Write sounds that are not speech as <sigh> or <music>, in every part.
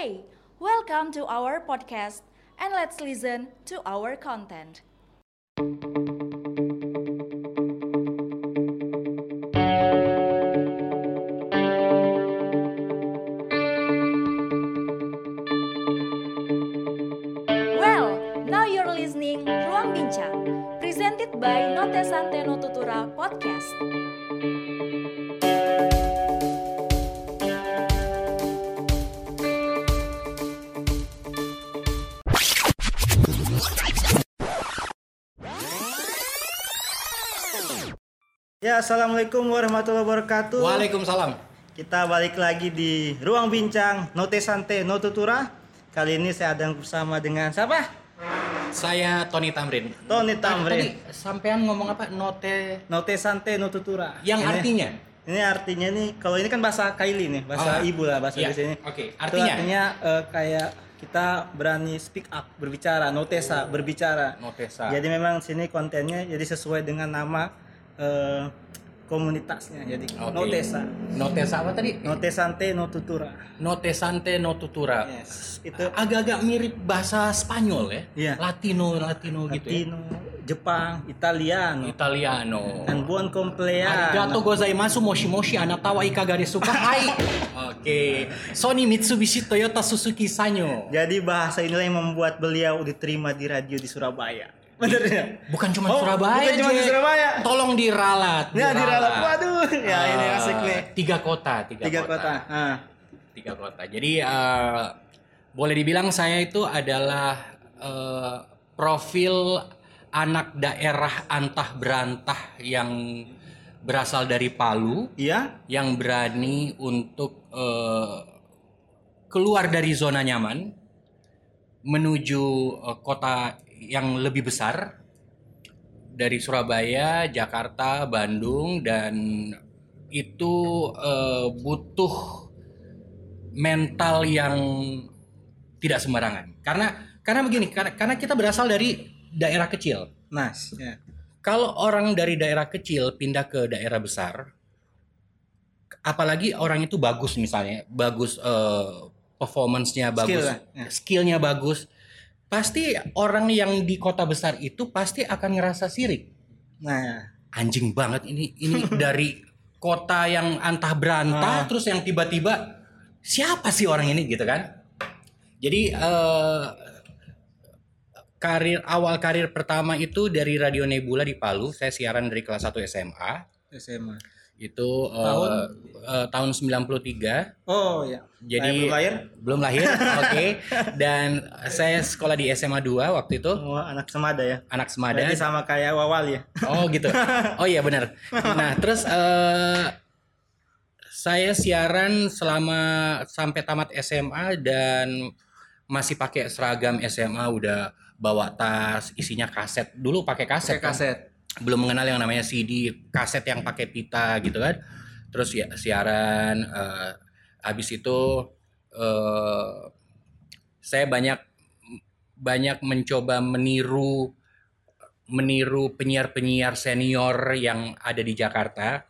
Hey, welcome to our podcast and let's listen to our content. Assalamualaikum warahmatullahi wabarakatuh. Waalaikumsalam. Kita balik lagi di ruang bincang Note Sante No Tutura. Kali ini saya ada bersama dengan siapa? Saya Tony Tamrin. Tony Tamrin. Tadi sampean ngomong apa? Note Note Sante No Tutura. yang Ini- artinya? Ini artinya nih, kalau ini kan bahasa Kaili nih, bahasa Oh, ibu lah bahasa iya. di sini. Oke, Itu artinya? artinya eh, kayak kita berani speak up, berbicara, notesa, berbicara. Notesa. Jadi memang sini kontennya jadi sesuai dengan nama eh, komunitasnya. Jadi Oke. notesa. Notesa apa tadi? Note Sante No Tutura. Notesante no tutura. Yes, itu Agak-agak mirip bahasa Spanyol ya. Iya. Latino, Latino gitu ya. Latino, Jepang, Italiano, Italiano. dan buon compleanno. Arigato gozaimasu moshi moshi anata wa ikaga desu ka? Hai. <laughs> Oke. Sony Mitsubishi Toyota Suzuki Sanyo. Jadi bahasa inilah yang membuat beliau diterima di radio di Surabaya. Bener ya? Bukan cuma Oh, Surabaya, bukan cuma di. Surabaya. Tolong diralat. Ya diralat. Waduh, ya ini Ah, asik nih. Tiga kota, tiga, Tiga kota. Ah. Tiga kota. Jadi eh, boleh dibilang saya itu adalah eh, profil anak daerah antah berantah yang berasal dari Palu Iya? yang berani untuk eh, keluar dari zona nyaman menuju eh, kota yang lebih besar dari Surabaya, Jakarta, Bandung dan itu eh, butuh mental yang tidak sembarangan. Karena karena begini, karena, karena kita berasal dari daerah kecil. Nice. Ya. Kalau orang dari daerah kecil pindah ke daerah besar, apalagi orang itu bagus misalnya, bagus eh, performance-nya bagus, lah, ya. skill-nya bagus, pasti orang yang di kota besar itu pasti akan ngerasa sirik. Nah, Anjing banget ini ini <laughs> dari kota yang antah berantah Ah. terus yang tiba-tiba siapa sih orang ini gitu kan? Jadi eh, karir awal karir pertama itu dari Radio Nebula di Palu. Saya siaran dari kelas 1 SMA. SMA. Itu eh, Tahun? eh, tahun 93. Oh ya. Jadi belum lahir. Belum lahir. <laughs> Oke. Dan saya sekolah di SMA 2 waktu itu, Oh, anak semada ya. anak semada. Berarti sama kayak Wawal ya. Oh gitu. <laughs> Oh iya benar. Nah terus eh saya siaran selama sampai tamat SMA dan masih pakai seragam SMA udah bawa tas isinya kaset. Dulu pakai kaset. Pakai kan. kaset. Belum mengenal yang namanya CD, kaset yang pakai pita gitu kan. Terus ya siaran. eh habis itu eh saya banyak banyak mencoba meniru meniru penyiar-penyiar senior yang ada di Jakarta.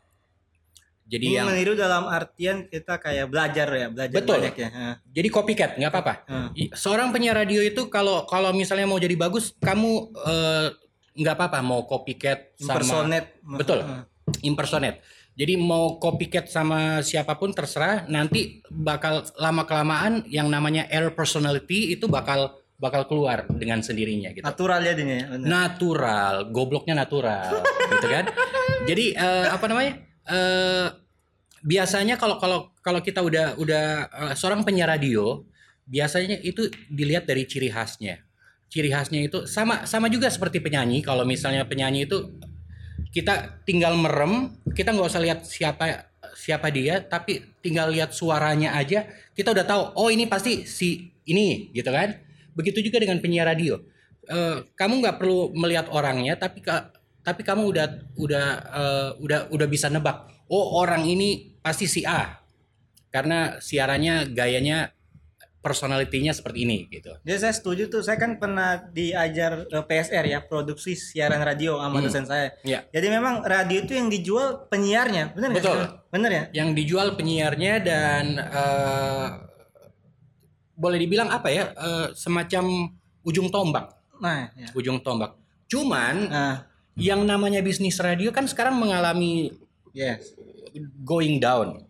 Jadi Ini yang meniru dalam artian kita kayak belajar ya, belajar Betul. banyak ya. Jadi copycat nggak apa-apa. I- Seorang penyiar radio itu kalau kalau misalnya mau jadi bagus, kamu eh, nggak apa-apa mau copycat sama Impersonate. Betul. Ah. impersonate. Jadi mau copycat sama siapa pun terserah, nanti bakal lama kelamaan yang namanya air personality itu bakal bakal keluar dengan sendirinya gitu. Natural ya bener. natural, gobloknya natural, <laughs> gitu kan? Jadi eh, apa namanya? Eh, biasanya kalau kalau kalau kita udah udah eh, seorang penyiar radio, biasanya itu dilihat dari ciri khasnya. Ciri khasnya itu sama sama juga seperti penyanyi. Kalau misalnya penyanyi itu kita tinggal merem, kita nggak usah lihat siapa siapa dia, tapi tinggal lihat suaranya aja, kita udah tahu. Oh ini pasti si ini, gitu kan? Begitu juga dengan penyiar radio. Eh, kamu nggak perlu melihat orangnya, tapi ka- tapi kamu udah udah eh, udah udah bisa nebak. Oh orang ini pasti si A, karena siarannya gayanya personalitinya seperti ini gitu. Jadi saya setuju tuh. Saya kan pernah diajar eh, PSR ya, produksi siaran radio sama Hmm. dosen saya. Ya. Jadi memang radio itu yang dijual penyiarnya, nggak? Betul. Bener ya? Yang dijual penyiarnya dan eh, boleh dibilang apa ya eh, semacam ujung tombak Nah, ya. ujung tombak cuman Nah, yang namanya bisnis radio kan sekarang mengalami yes. going down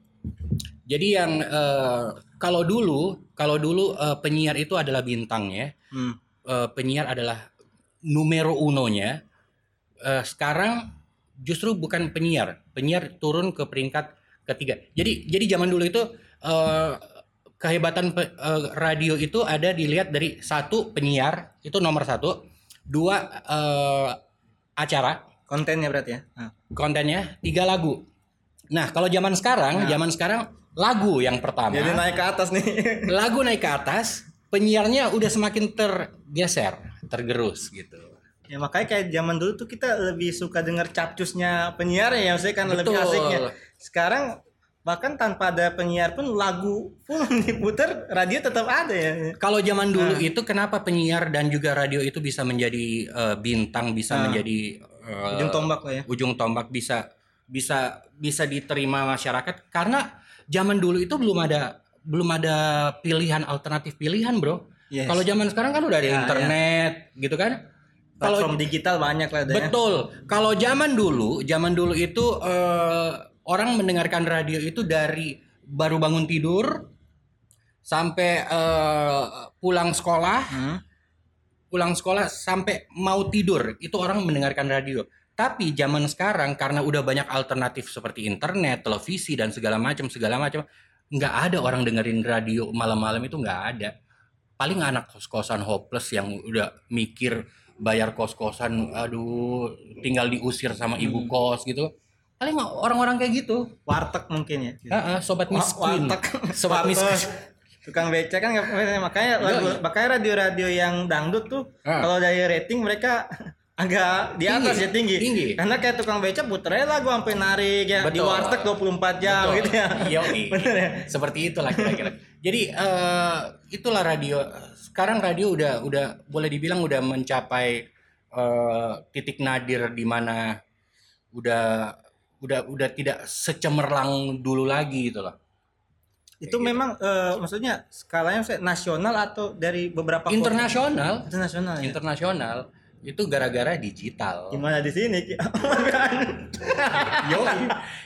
jadi yang eh, kalau dulu kalau dulu eh, penyiar itu adalah bintangnya Hmm. eh, penyiar adalah numero unonya. Eh, sekarang justru bukan penyiar. Penyiar turun ke peringkat ketiga. Jadi jadi zaman dulu itu eh, kehebatan pe- eh, radio itu ada dilihat dari satu penyiar itu nomor satu. Dua eh, acara. Kontennya berarti ya. Nah. kontennya tiga lagu. Nah kalau zaman sekarang zaman sekarang lagu yang pertama Jadi naik ke atas nih. <laughs> lagu naik ke atas penyiarnya udah semakin tergeser tergerus gitu Ya makanya kayak zaman dulu tuh kita lebih suka denger capcusnya penyiar ya, maksudnya kan lebih asiknya. Sekarang bahkan tanpa ada penyiar pun lagu pun diputar radio tetap ada ya. Kalau zaman dulu Nah. itu kenapa penyiar dan juga radio itu bisa menjadi eh, bintang, bisa Nah. menjadi eh, Ujung tombak lah ya. ujung tombak bisa bisa bisa diterima masyarakat karena zaman dulu itu belum ada belum ada pilihan alternatif pilihan, Bro. Yes. Kalau zaman sekarang kan udah ada Ya, internet gitu kan. Kalau digital banyak lah ada ya. betul. Kalau zaman dulu, zaman dulu itu eh, orang mendengarkan radio itu dari baru bangun tidur sampai eh, pulang sekolah Hmm. pulang sekolah sampai mau tidur itu orang mendengarkan radio. Tapi zaman sekarang karena udah banyak alternatif seperti internet, televisi dan segala macam segala macam, nggak ada orang dengerin radio malam-malam itu nggak ada. Paling anak kos-kosan hopeless yang udah mikir bayar kos-kosan, aduh tinggal diusir sama ibu kos gitu. Paling orang-orang kayak gitu. Warteg mungkin ya. Heeh, sobat Wa- miskin. warteg. Sobat miskin. Tukang beca kan makanya lagu- makanya radio-radio yang dangdut tuh Ah. kalau dari rating mereka agak di atas Tinggi, ya tinggi. tinggi. Karena kayak tukang beca puternya lagu sampai narik ya di Betul. warteg 24 jam Betul. gitu ya. Yoi. <laughs> Bener ya? Seperti itulah kira-kira. Jadi eh, itulah radio. Sekarang radio udah udah boleh dibilang udah mencapai eh, titik nadir di mana udah udah udah tidak secemerlang dulu lagi gitu loh. Itu memang eh, maksudnya skalanya nasional atau dari beberapa? Internasional, internasional ya. internasional itu gara-gara digital. Gimana di sini? <laughs> Yoi.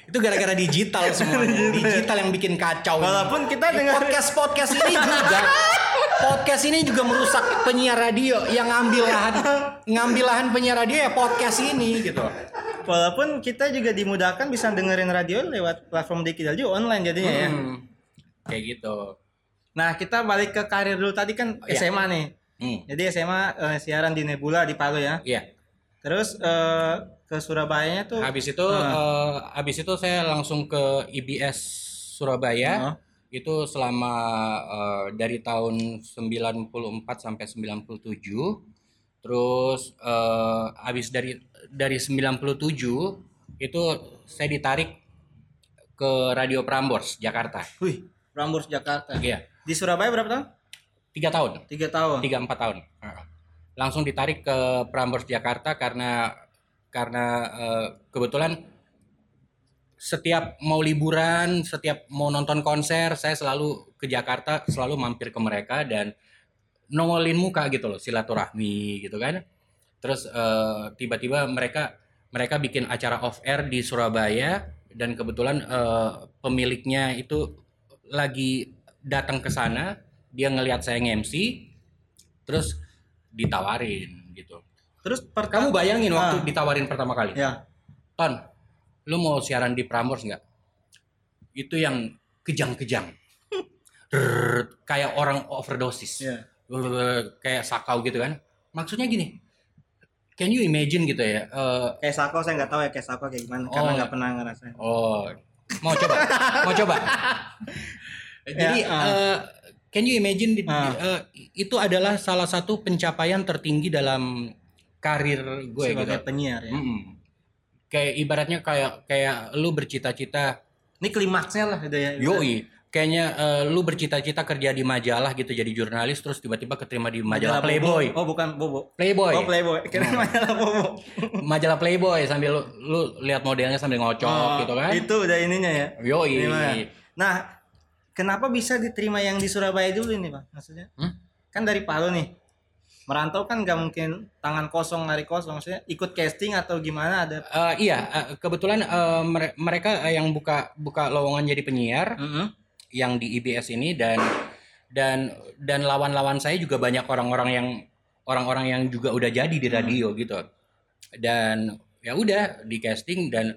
itu gara-gara digital semuanya. <laughs> digital yang bikin kacau. Walaupun kita Eh, dengar podcast podcast ini juga <laughs> podcast ini juga merusak penyiar radio yang ngambil lahan ngambil lahan penyiar radio ya podcast ini gitu. walaupun kita juga dimudahkan bisa dengerin radio lewat platform digital juga online jadinya ya. Hmm, kayak gitu. Nah, kita balik ke karir dulu tadi kan Iya. SMA nih. Hmm, Jadi SMA eh, siaran di Nebula di Palu ya. iya. Terus eh, ke Surabaya tuh Habis itu eh, habis itu saya langsung ke IBS Surabaya. Heeh. Itu selama eh, dari tahun 94 sampai 97. Terus eh, habis dari dari 97 itu saya ditarik ke Radio Prambors Jakarta. Wih, Prambors Jakarta. Iya, Di Surabaya berapa tahun? Tiga tahun, Tiga tahun. tiga empat tahun. Langsung ditarik ke Prambors Jakarta karena karena eh, kebetulan setiap mau liburan, setiap mau nonton konser, saya selalu ke Jakarta, selalu mampir ke mereka dan nongolin muka gitu loh, silaturahmi gitu kan. Terus eh, tiba-tiba mereka mereka bikin acara off air di Surabaya dan kebetulan eh, pemiliknya itu lagi datang ke sana, dia ngelihat saya nge-MC, terus ditawarin gitu. Terus Kamu pertama bayangin waktu Ah. ditawarin pertama kali, ya. Ton, lu mau siaran di Prambors nggak? Itu yang kejang-kejang, kayak orang overdosis, Ya. Kayak sakau gitu kan? Maksudnya gini, can you imagine gitu ya? eh, Kayak Sako saya nggak tahu ya kayak Sako kayak gimana karena Oh. nggak pernah ngerasain. Oh, mau coba, mau coba. <laughs> Jadi, Ya, ah. eh, can you imagine di- Ah. eh, itu adalah salah satu pencapaian tertinggi dalam karir gue sebagai gitu. penyiar ya. Mm-mm. Kayak ibaratnya kayak kayak lu bercita-cita, Ini klimaksnya lah gitu ya. yoi, kayaknya eh, lu bercita-cita kerja di majalah gitu jadi jurnalis terus tiba-tiba keterima di majalah. Playboy. Oh, bukan Bobo. Playboy. Oh, Playboy. Kira majalah Bobo. majalah Playboy sambil lu, lu lihat modelnya sambil ngocok Oh, gitu kan. Itu udah ininya ya. Yoi. Nah, kenapa bisa diterima yang di Surabaya dulu ini Pak? Maksudnya? Hmm? Kan dari Palu nih. Merantau kan nggak mungkin tangan kosong lari kosong maksudnya ikut casting atau gimana ada Eh, iya, eh, kebetulan mere- mereka yang buka buka lowongan jadi penyiar Mm-mm. yang di IBS ini dan dan dan lawan-lawan saya juga banyak orang-orang yang orang-orang yang juga udah jadi di radio gitu. Dan ya udah di casting dan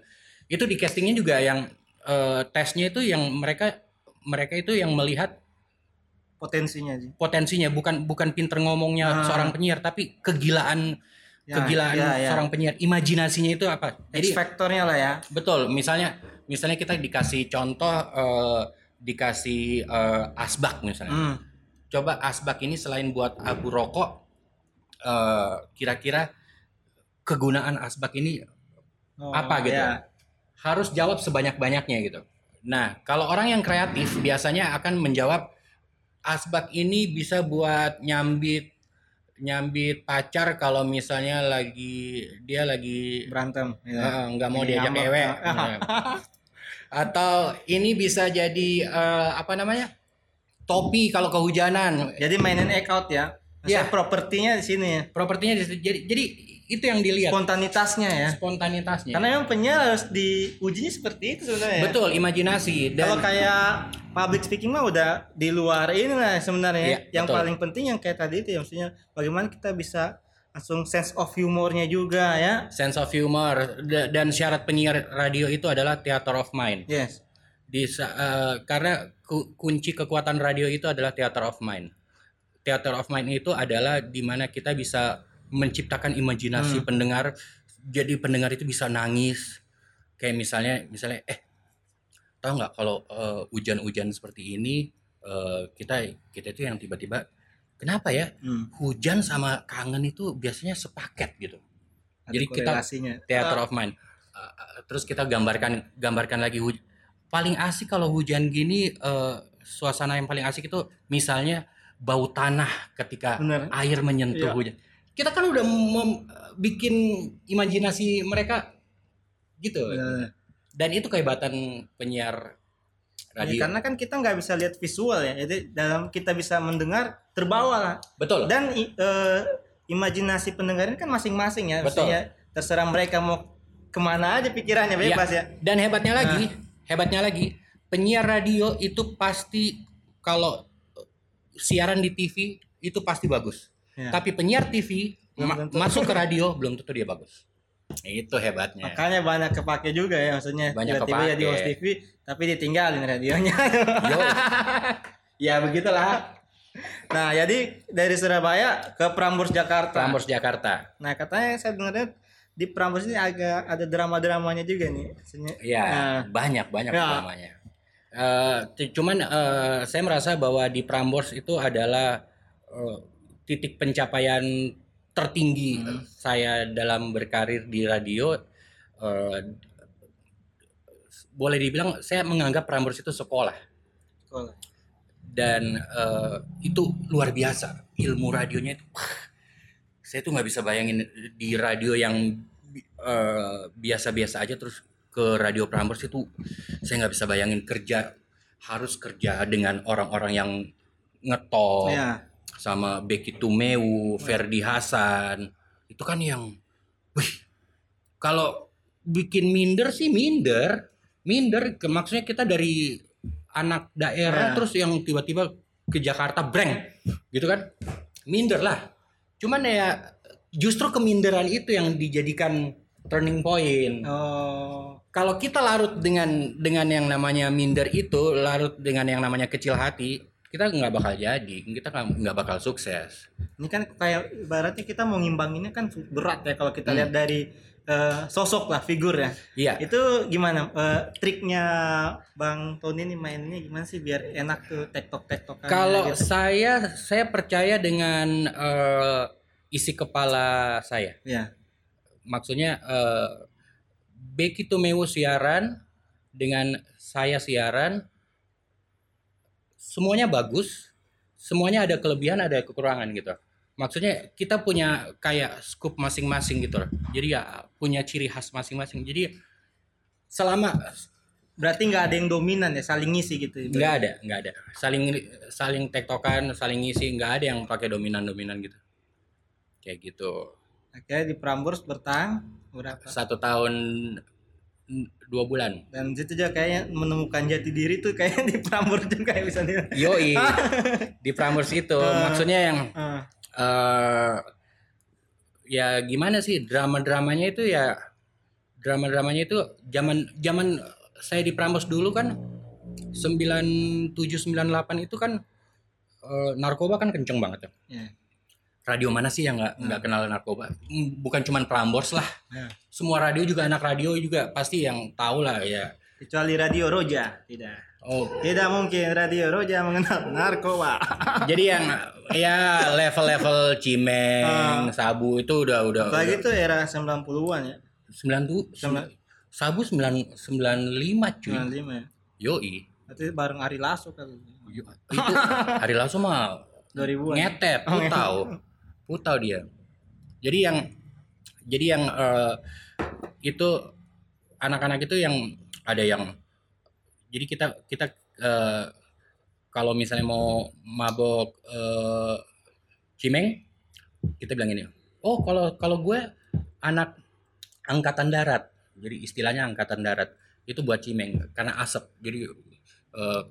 itu di castingnya juga yang eh, tesnya itu yang mereka mereka itu yang melihat potensinya sih. potensinya bukan bukan pinter ngomongnya Ah. seorang penyiar tapi kegilaan Ya, kegilaan ya, ya. seorang penyiar imajinasinya itu apa X factornya lah ya. Betul, misalnya misalnya kita dikasih contoh eh, dikasih eh, asbak misalnya. Hmm. Coba asbak ini selain buat abu rokok eh, kira-kira kegunaan asbak ini Oh, apa gitu. ya. Harus jawab sebanyak-banyaknya gitu. Nah, kalau orang yang kreatif biasanya akan menjawab asbak ini bisa buat nyambit nyambit pacar kalau misalnya lagi dia lagi Berantem. ya. Nggak mau Ini diajak. Ah. <laughs> Nah. Atau ini bisa jadi eh, apa namanya? Topi kalau kehujanan. Jadi mainin out ya. Maksudnya Ya. propertinya di sini ya. Propertinya di jadi jadi itu yang dilihat Spontanitasnya ya. spontanitasnya. Karena memang penyiar harus diujinya seperti itu sebenarnya. ya. Betul, imajinasi dan Kalau kayak public speaking mah udah di luar ini lah sebenarnya. Iya, yang betul. paling penting yang kayak tadi itu ya maksudnya bagaimana kita bisa langsung sense of humornya juga ya. sense of humor Da- dan syarat penyiar radio itu adalah theater of mind. Yes. Di eh, karena ku- kunci kekuatan radio itu adalah theater of mind. Theater of mind itu adalah di mana kita bisa menciptakan imajinasi pendengar. Jadi pendengar itu bisa nangis. Kayak misalnya misalnya eh tahu nggak kalau eh, hujan-hujan seperti ini eh, kita kita itu yang tiba-tiba kenapa ya Hmm. hujan sama kangen itu biasanya sepaket gitu. Ada Jadi kita theater of mind. Uh, uh, terus kita gambarkan gambarkan lagi huj- paling asik kalau hujan gini uh, suasana yang paling asik itu misalnya bau tanah ketika Bener. air menyentuh Iya. hujan. Kita kan udah mem- bikin imajinasi mereka gitu. Bener. Dan itu kehebatan penyiar Ya, radio. karena kan kita nggak bisa lihat visual ya. Jadi dalam kita bisa mendengar terbawa lah. Betul. Dan i- eh, imajinasi pendengar ini kan masing-masing ya. Betul. Maksudnya terserah mereka mau ke mana aja pikirannya bebas ya. Dan hebatnya lagi, Nah. hebatnya lagi, penyiar radio itu pasti kalau siaran di TV itu pasti bagus. Ya. Tapi penyiar TV Belum ma- tentu. masuk ke radio belum tentu dia bagus. Itu hebatnya. Makanya banyak kepake juga ya maksudnya. Banyak Tiba-tiba jadi host TV tapi ditinggalin radionya. <laughs> Ya begitulah. Nah, jadi dari Surabaya ke Prambors Jakarta. Prambors Jakarta. Nah, katanya saya dengarnya di Prambors ini agak ada drama-dramanya juga nih. Iya, Nah, banyak banyak Ya. namanya. Eh, c- cuman eh, saya merasa bahwa di Prambors itu adalah eh, titik pencapaian tertinggi Hmm. saya dalam berkarir di radio. Eh, boleh dibilang saya menganggap Prambors itu sekolah sekolah. dan eh, itu luar biasa ilmu radionya itu. wah, saya tuh nggak bisa bayangin di radio yang eh, biasa-biasa aja terus ke radio Prambors itu saya nggak bisa bayangin kerja harus kerja dengan orang-orang yang ngetop Ya. Sama Becky Tumeu, Ferdi Hasan. Itu kan yang, wih kalau bikin minder sih minder, minder ke maksudnya kita dari anak daerah Ya. terus yang tiba-tiba ke Jakarta breng gitu kan? Minder lah. Cuman ya justru keminderan itu yang dijadikan turning point. Oh. kalau kita larut dengan dengan yang namanya minder itu larut dengan yang namanya kecil hati kita nggak bakal jadi kita nggak bakal sukses Ini kan kayak ibaratnya kita mau ngimbanginnya kan berat ya kalau kita Hmm. lihat dari eh, sosok lah figur ya. iya Itu gimana eh, triknya Bang Tony ini mainnya gimana sih biar enak tuh tektok tektokan kalau gitu. saya saya percaya dengan eh, isi kepala saya Ya. maksudnya eh, Becky Tumeu siaran dengan saya siaran semuanya bagus semuanya ada kelebihan ada kekurangan gitu. Maksudnya kita punya kayak scoop masing-masing gitu. Loh jadi ya punya ciri khas masing-masing. Jadi selama Berarti nggak ada yang dominan ya, saling ngisi gitu. nggak ada nggak ada. Saling saling tektokan saling ngisi nggak ada yang pakai dominan dominan gitu. Kayak gitu. Akhirnya di Prambors bertahan berapa? satu tahun dua bulan Dan itu juga kayaknya menemukan jati diri tuh kayaknya di Prambors juga kayak bisa nih. yoi <laughs> di Prambors itu maksudnya yang Ah, eh ya gimana sih drama dramanya itu ya drama dramanya itu zaman zaman saya di Prambors dulu kan 9798 itu kan eh, narkoba kan kenceng banget ya. ya. Radio mana sih yang nggak nggak kenal narkoba? Mm, Bukan cuman Prambors lah. Ya. Semua radio juga anak radio juga pasti yang tahu lah ya. Kecuali Radio Roja, tidak. Oh, Tidak mungkin Radio Roja mengenal narkoba. <laughs> jadi yang ya level-level cimeng, sabu itu udah udah, Apalagi udah itu era 90-an ya. sembilan tuh sabu sembilan sembilan lima cuy 95 ya. yoi Berarti bareng Ari Lasso kali. Itu hari langsung mah 2000-an. ngetet putau putau dia. Jadi yang jadi yang eh, itu anak-anak itu yang ada yang jadi kita kita eh, kalau misalnya mau mabok eh, cimeng kita bilang ini oh kalau kalau gue anak angkatan darat. Jadi istilahnya angkatan darat itu buat cimeng karena asap. Jadi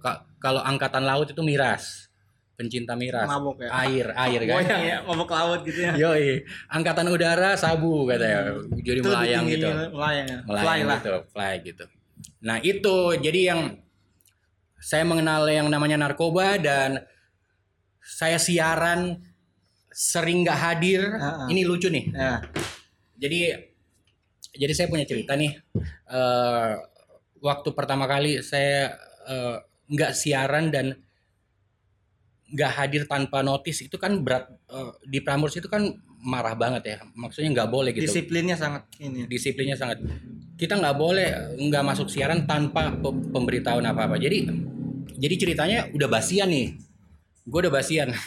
ka- kalau angkatan laut itu miras pencinta miras Mabok ya. air air kan ya, mabok laut gitu ya. Yoi, angkatan udara sabu katanya. Jadi Itu melayang gitu. tinggi Melayang ya. Fly Melayang lah. gitu, fly gitu. Nah, itu jadi yang saya mengenal yang namanya narkoba dan saya siaran sering nggak hadir. Ah, ah. Ini lucu nih. Ya. Jadi jadi saya punya cerita nih. Eh, waktu pertama kali saya eh, nggak siaran dan nggak hadir tanpa notis itu kan berat eh, di Prambors itu kan marah banget ya. Maksudnya nggak boleh gitu. Disiplinnya sangat ini. disiplinnya sangat. Kita nggak boleh nggak masuk siaran tanpa pe- pemberitahuan apa apa jadi jadi ceritanya udah basian nih. Gue udah basian. <laughs>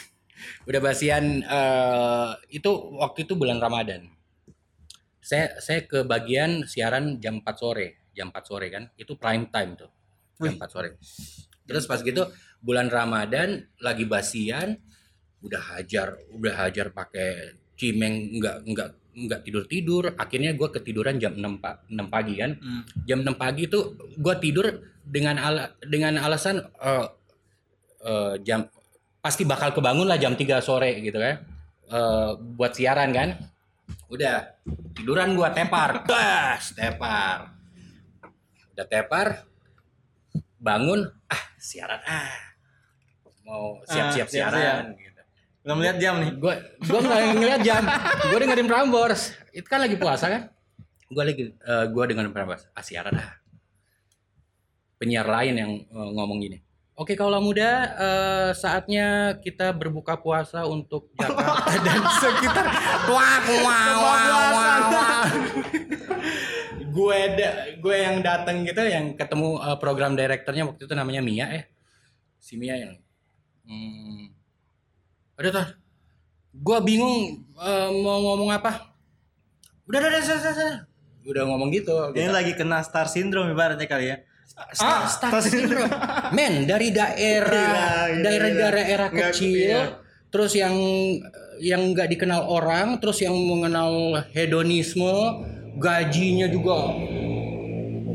Udah basian eh, itu waktu itu bulan Ramadan. Saya saya ke bagian siaran jam 4 sore. Jam 4 sore kan? Itu prime time tuh. Jam 4 sore. Terus pas gitu bulan Ramadan lagi basian udah hajar udah hajar pakai cimeng nggak nggak nggak tidur tidur akhirnya gue ketiduran jam 6, pa- 6 pagi kan. Hmm. jam 6 pagi itu gue tidur dengan ala, dengan alasan eh, eh, jam pasti bakal kebangun lah jam 3 sore gitu kan. Eh, buat siaran kan. Udah tiduran gua tepar. <laughs> Bas tepar. Udah tepar bangun ah siaran ah mau siap-siap Ah, siap-siap. siaran gitu. Belum lihat jam nih. gue gue nggak ngeliat jam. Gue dengerin Prambors. Itu kan lagi puasa kan? Gue lagi eh, gue dengerin Prambors. Ah siaran ah penyiar lain yang eh, ngomong gini. Oke kaulah muda, eh, saatnya kita berbuka puasa untuk Jakarta <laughs> dan sekitar. Wah, wah, wah, wah, wah. gue gue yang datang gitu, yang ketemu eh, program direkturnya waktu itu namanya Mia ya, si Mia yang, hmm, Udah tuh. Gua bingung eh, mau ngomong apa. Udah, udah, udah, udah, udah, udah. Udah ngomong gitu. Ini lagi kena star syndrome ibaratnya kali ya. Star, star syndrome. <laughs> Men, dari daerah, Iya, iya, daerah-daerah iya. Nggak, kecil, iya. terus yang yang nggak dikenal orang, terus yang mengenal hedonisme, gajinya juga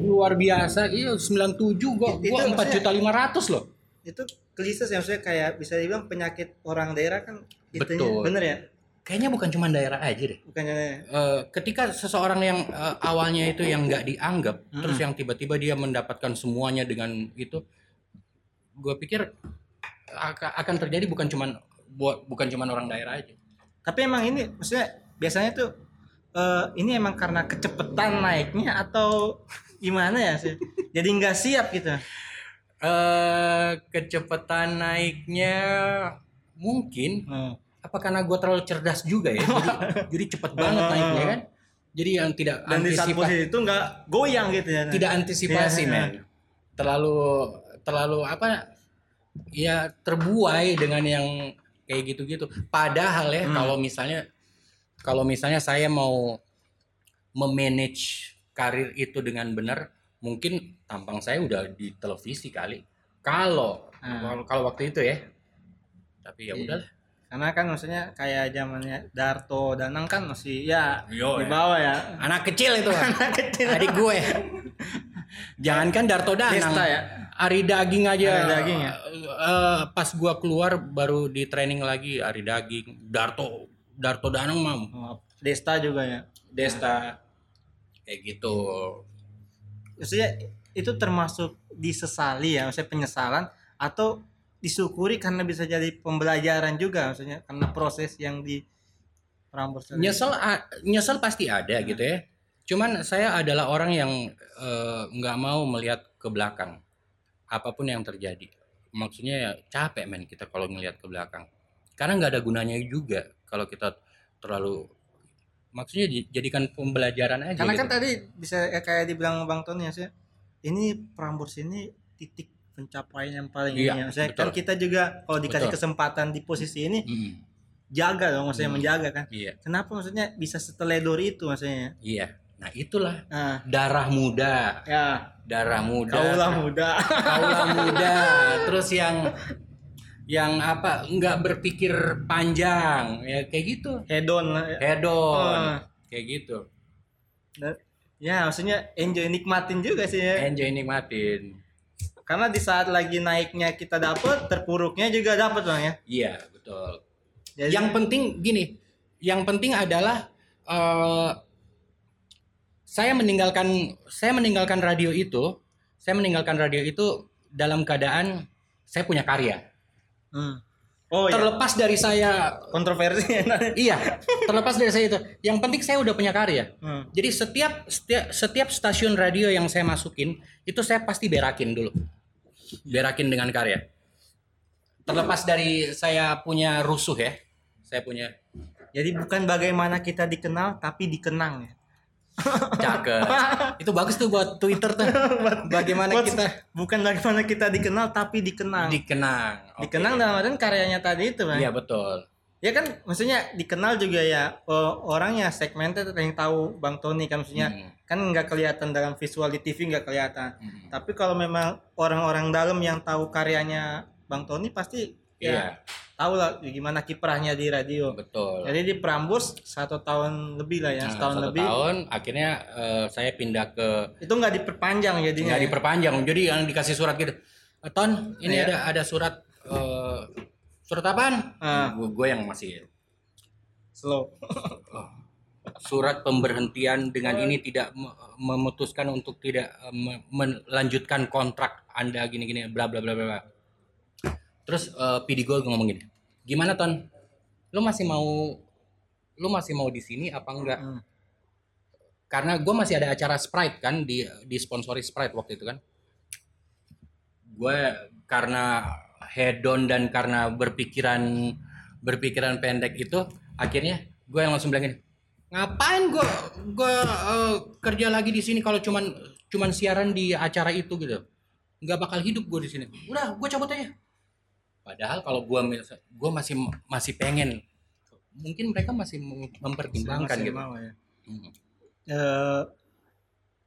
luar biasa. Iya, 97 gua gua maksudnya- 4 juta 500 loh. Itu klise sih maksudnya kayak bisa dibilang penyakit orang daerah kan itunya Betul. bener ya? Kayaknya bukan cuma daerah aja deh. Bukannya Eh, ketika seseorang yang eh, awalnya itu yang nggak dianggap terus yang tiba-tiba dia mendapatkan semuanya dengan itu gue pikir aka- akan terjadi bukan cuman buat bukan cuman orang daerah aja Tapi emang ini maksudnya biasanya tuh eh, ini emang karena kecepetan naiknya atau gimana ya sih? Jadi nggak siap gitu. Eh kecepatan naiknya mungkin Hmm. apa karena gue terlalu cerdas juga ya jadi <laughs> jadi cepet banget naiknya kan jadi yang tidak Dan di saat antisipa- posisi itu nggak goyang gitu ya. tidak antisipasi Iya. men terlalu terlalu apa ya terbuai dengan yang kayak gitu-gitu padahal ya Hmm. kalau misalnya kalau misalnya saya mau memanage karir itu dengan benar mungkin tampang saya udah di televisi kali kalau Ah. kalau waktu itu ya tapi ya Iya. udah Karena kan maksudnya kayak zamannya Darto Danang kan masih ya Yo, di ya. bawah ya. anak kecil itu <laughs> adik gue jangankan Darto Danang Desta ya. Ari Daging aja Ari Daging ya? Eh, pas gua keluar baru di training lagi Ari Daging Darto Darto Danang mah Oh, Desta juga ya. Desta kayak gitu Maksudnya itu termasuk disesali ya, maksudnya penyesalan atau disyukuri karena bisa jadi pembelajaran juga maksudnya karena proses yang di Prambors nyesel nyesel pasti ada gitu ya cuman saya adalah orang yang eh, nggak mau melihat ke belakang apa pun yang terjadi maksudnya ya capek men kita kalau ngelihat ke belakang karena nggak ada gunanya juga kalau kita terlalu maksudnya dijadikan pembelajaran aja Karena gitu. kan tadi bisa ya kayak dibilang Bang Tony ya, sih. Ini Prambors ini titik pencapaian yang paling Iya, ini ya. Maksudnya betul. kan kita juga kalau dikasih Betul. kesempatan di posisi ini Mm, jaga dong maksudnya Hmm. menjaga kan. iya Kenapa maksudnya bisa seteledor itu maksudnya? iya nah itulah Nah, darah muda ya darah muda kaulah muda. kaulah <laughs> muda terus yang yang apa nggak berpikir panjang ya kayak gitu Hedon lah. hedon Ah. kayak gitu Ya, maksudnya enjoy nikmatin juga sih ya. enjoy nikmatin Karena di saat lagi naiknya kita dapet, terpuruknya juga dapet bang ya. iya betul Jadi, yang penting gini yang penting adalah eh, saya meninggalkan saya meninggalkan radio itu saya meninggalkan radio itu dalam keadaan saya punya karya Hmm. Oh ya, terlepas dari saya kontroversi. <laughs> iya terlepas dari saya itu yang penting saya udah punya karya Hmm. Jadi setiap setiap setiap stasiun radio yang saya masukin itu saya pasti berakin dulu. Berakin dengan karya. Terlepas dari saya punya rusuh ya. Saya punya Jadi bukan bagaimana kita dikenal, tapi dikenang ya. Cakep. <laughs> itu bagus tuh buat Twitter tuh. Bagaimana Buat- kita Bukan bagaimana kita dikenal, tapi dikenang. dikenang. Oke. Dikenang dalam artian karyanya tadi itu bang. Iya betul. Ya kan, maksudnya dikenal juga ya oh, orangnya segmented yang tahu Bang Tony kan maksudnya Hmm. kan nggak kelihatan dalam visual di TV nggak kelihatan. Hmm. Tapi kalau memang orang-orang dalam yang tahu karyanya Bang Tony pasti ya Iya, tahu lah gimana kiprahnya di radio. betul. Jadi di Prambors satu tahun lebih lah ya, Nah, setahun satu lebih. tahun akhirnya eh, saya pindah ke Itu nggak diperpanjang jadinya. nggak ya? diperpanjang jadi yang dikasih surat gitu "Eh, ton ini Iya. ada ada surat eh, surat apaan Ah. gue yang masih Slow. <laughs> oh, surat pemberhentian dengan ini tidak me- memutuskan untuk tidak me- melanjutkan kontrak anda gini gini bla bla bla bla bla. Terus eh, PD gue ngomong gini gimana ton? Lu masih mau lu masih mau di sini apa enggak? Hmm. karena gue masih ada acara Sprite kan di di sponsori Sprite waktu itu kan. Gue karena hedon dan karena berpikiran berpikiran pendek itu akhirnya gue yang langsung bilang gini ngapain gue gue eh, kerja lagi di sini kalau cuman cuman siaran di acara itu gitu? Nggak bakal hidup gue di sini. Udah gue cabut aja padahal kalau gue gue masih masih pengen mungkin mereka masih mem- mempertimbangkan Masih gitu mau ya. Hmm. Eh,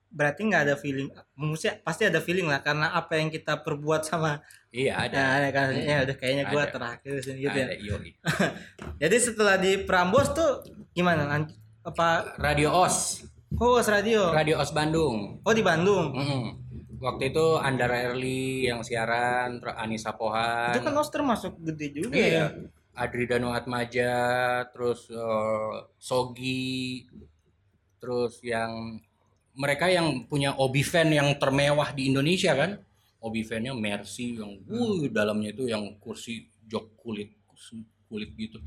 berarti nggak ada feeling maksudnya pasti ada feeling lah karena apa yang kita perbuat sama iya ada nah, ada kan ya udah kayaknya gua Ada. terakhir sini gitu ya ada yoi. <laughs> jadi setelah di Prambors tuh gimana apa radio os host radio radio os Bandung oh di Bandung Mm-mm. Waktu itu Andara Erli yang siaran Anissa Pohan. Itu kan host termasuk gede juga Iya. ya? Adri Danu Atmaja terus eh, Sogi terus yang mereka yang punya obi fan yang termewah di Indonesia kan? Obi fan-nya Mercy yang wuh, dalamnya itu yang kursi jok kulit kulit gitu.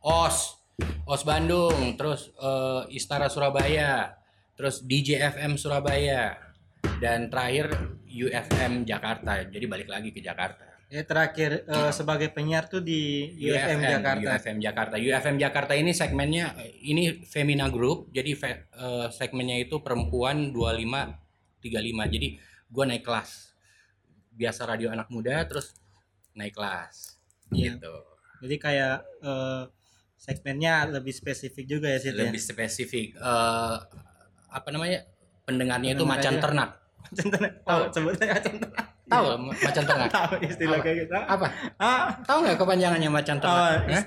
OS OS Bandung terus eh, Istara Surabaya terus DJ FM Surabaya dan terakhir UFM Jakarta jadi balik lagi ke Jakarta ya terakhir eh, sebagai penyiar tuh di UFM, Jakarta UFM Jakarta. UFM Jakarta ini segmennya ini Femina Group. Jadi fe- eh, segmennya itu perempuan 25 35. Jadi gua naik kelas. Biasa radio anak muda terus naik kelas. Iya. Gitu. jadi kayak eh, segmennya lebih spesifik juga ya sih Lebih spesifik eh apa namanya? Pendengarnya itu macan ternak. Macan ternak. Tahu sebutnya macan ternak. Tahu ma- macan ternak? Tahu istilah kayak gitu. Apa? Ah, Tahu nggak kepanjangannya macan oh, ternak? Hah?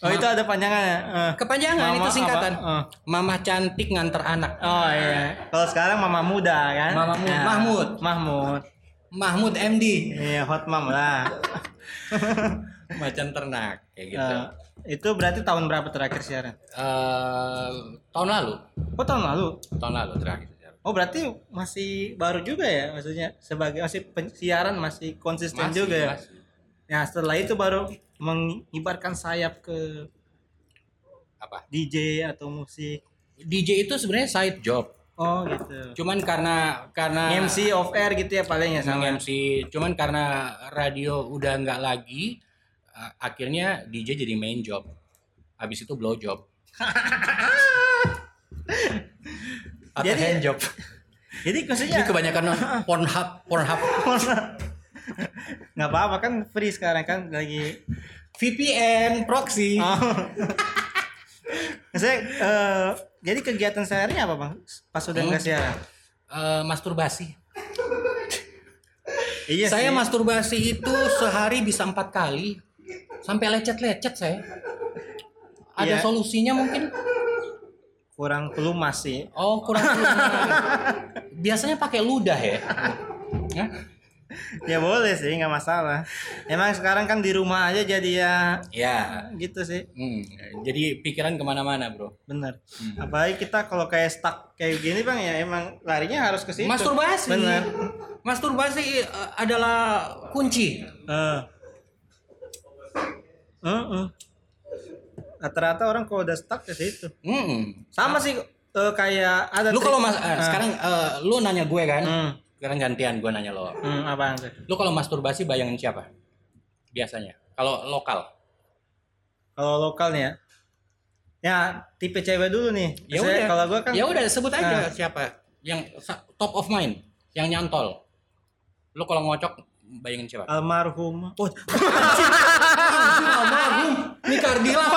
oh itu ada panjangannya. Eh. Kepanjangan Mama itu singkatan. Oh. Mama cantik nganter anak. Oh iya. Kalau sekarang mama muda kan? Mama Mu- Ya. Mahmud. Mahmud. Mahmud MD. Iya, hot mom lah. <laughs> Macan ternak kayak gitu. Eh, itu berarti tahun berapa terakhir siaran? Eh, tahun lalu, Oh, tahun lalu. tahun lalu terakhir. Oh, berarti masih baru juga ya maksudnya sebagai masih pensiaran masih konsisten Masih, juga ya. masih. Ya, setelah itu baru mengibarkan sayap ke Apa? DJ atau musik. DJ itu sebenarnya side job. Oh, gitu. Cuman karena karena MC off air gitu ya paling ya sama. sama MC, cuman karena radio udah nggak lagi, uh, akhirnya DJ jadi main job. Habis itu blow job. <laughs> Atau Jadi- hand job. <laughs> Jadi maksudnya kebanyakan non- <laughs> Pornhub, Pornhub. <laughs> nggak apa-apa kan free sekarang kan lagi VPN, proxy. Oh. Maksudnya eh, jadi kegiatan sehari apa bang? Pas udah Hmm. nggak siaran? Eh, masturbasi. Iya saya sih. masturbasi itu sehari bisa empat kali, sampai lecet-lecet saya. Ada Iya. solusinya mungkin? Kurang pelumas sih. Oh kurang lumayan. <laughs> Biasanya pakai ludah ya. Hah? Ya boleh sih nggak masalah. Emang sekarang kan di rumah aja jadi ya Ya. gitu sih. Hmm, jadi pikiran ke mana-mana bro. Bener. Hmm. Apalagi kita kalau kayak stuck kayak gini bang ya emang larinya harus ke situ. Masturbasi. Bener. Masturbasi eh, adalah kunci. Eh. Heeh. Rata-rata orang kalau udah stuck ke situ. Hmm. Sama sih eh, kayak ada. Lu kalau mas Ah. sekarang eh, lu nanya gue kan? Hmm. Sekarang gantian gue nanya lo. Hmm, apaan tuh? Lu kalau masturbasi bayangin siapa? Biasanya. Kalau lokal. Kalau lokal nih ya. Ya, tipe cewek dulu nih. Ya udah. Kalau gua kan Ya udah sebut Ah. aja siapa yang top of mind, yang nyantol. Lu kalau ngocok bayangin siapa? almarhum. Oh, <laughs> Almarhum. Almarhum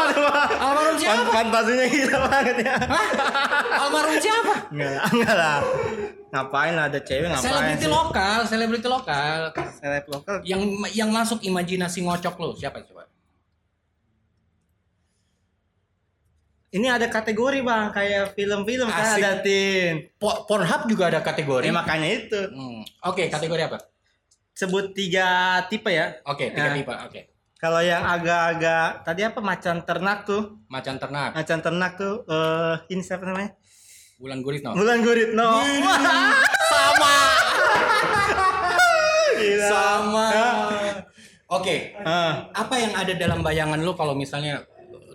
siapa? fantasinya gila banget ya. Hah? Almarhum siapa? Enggak lah, enggak lah. Ngapain lah ada cewek ngapain? Selebriti lokal, selebriti lokal. Seleb lokal. Yang yang masuk imajinasi ngocok lo siapa coba? Ini ada kategori bang, kayak film-film kan ada tin. Po- Pornhub juga ada kategori. Ya makanya itu. Hmm, Oke, kategori apa? Sebut tiga tipe ya. Oke, tiga Nah. tipe. Oke. Kalau yang agak-agak tadi apa macan ternak tuh? Macan ternak, Macan ternak tuh eh ini siapa namanya? bulan guritno. Bulan Guritno. Sama. Gila. Sama. Ya. Oke, Ah. apa yang ada dalam bayangan lo kalau misalnya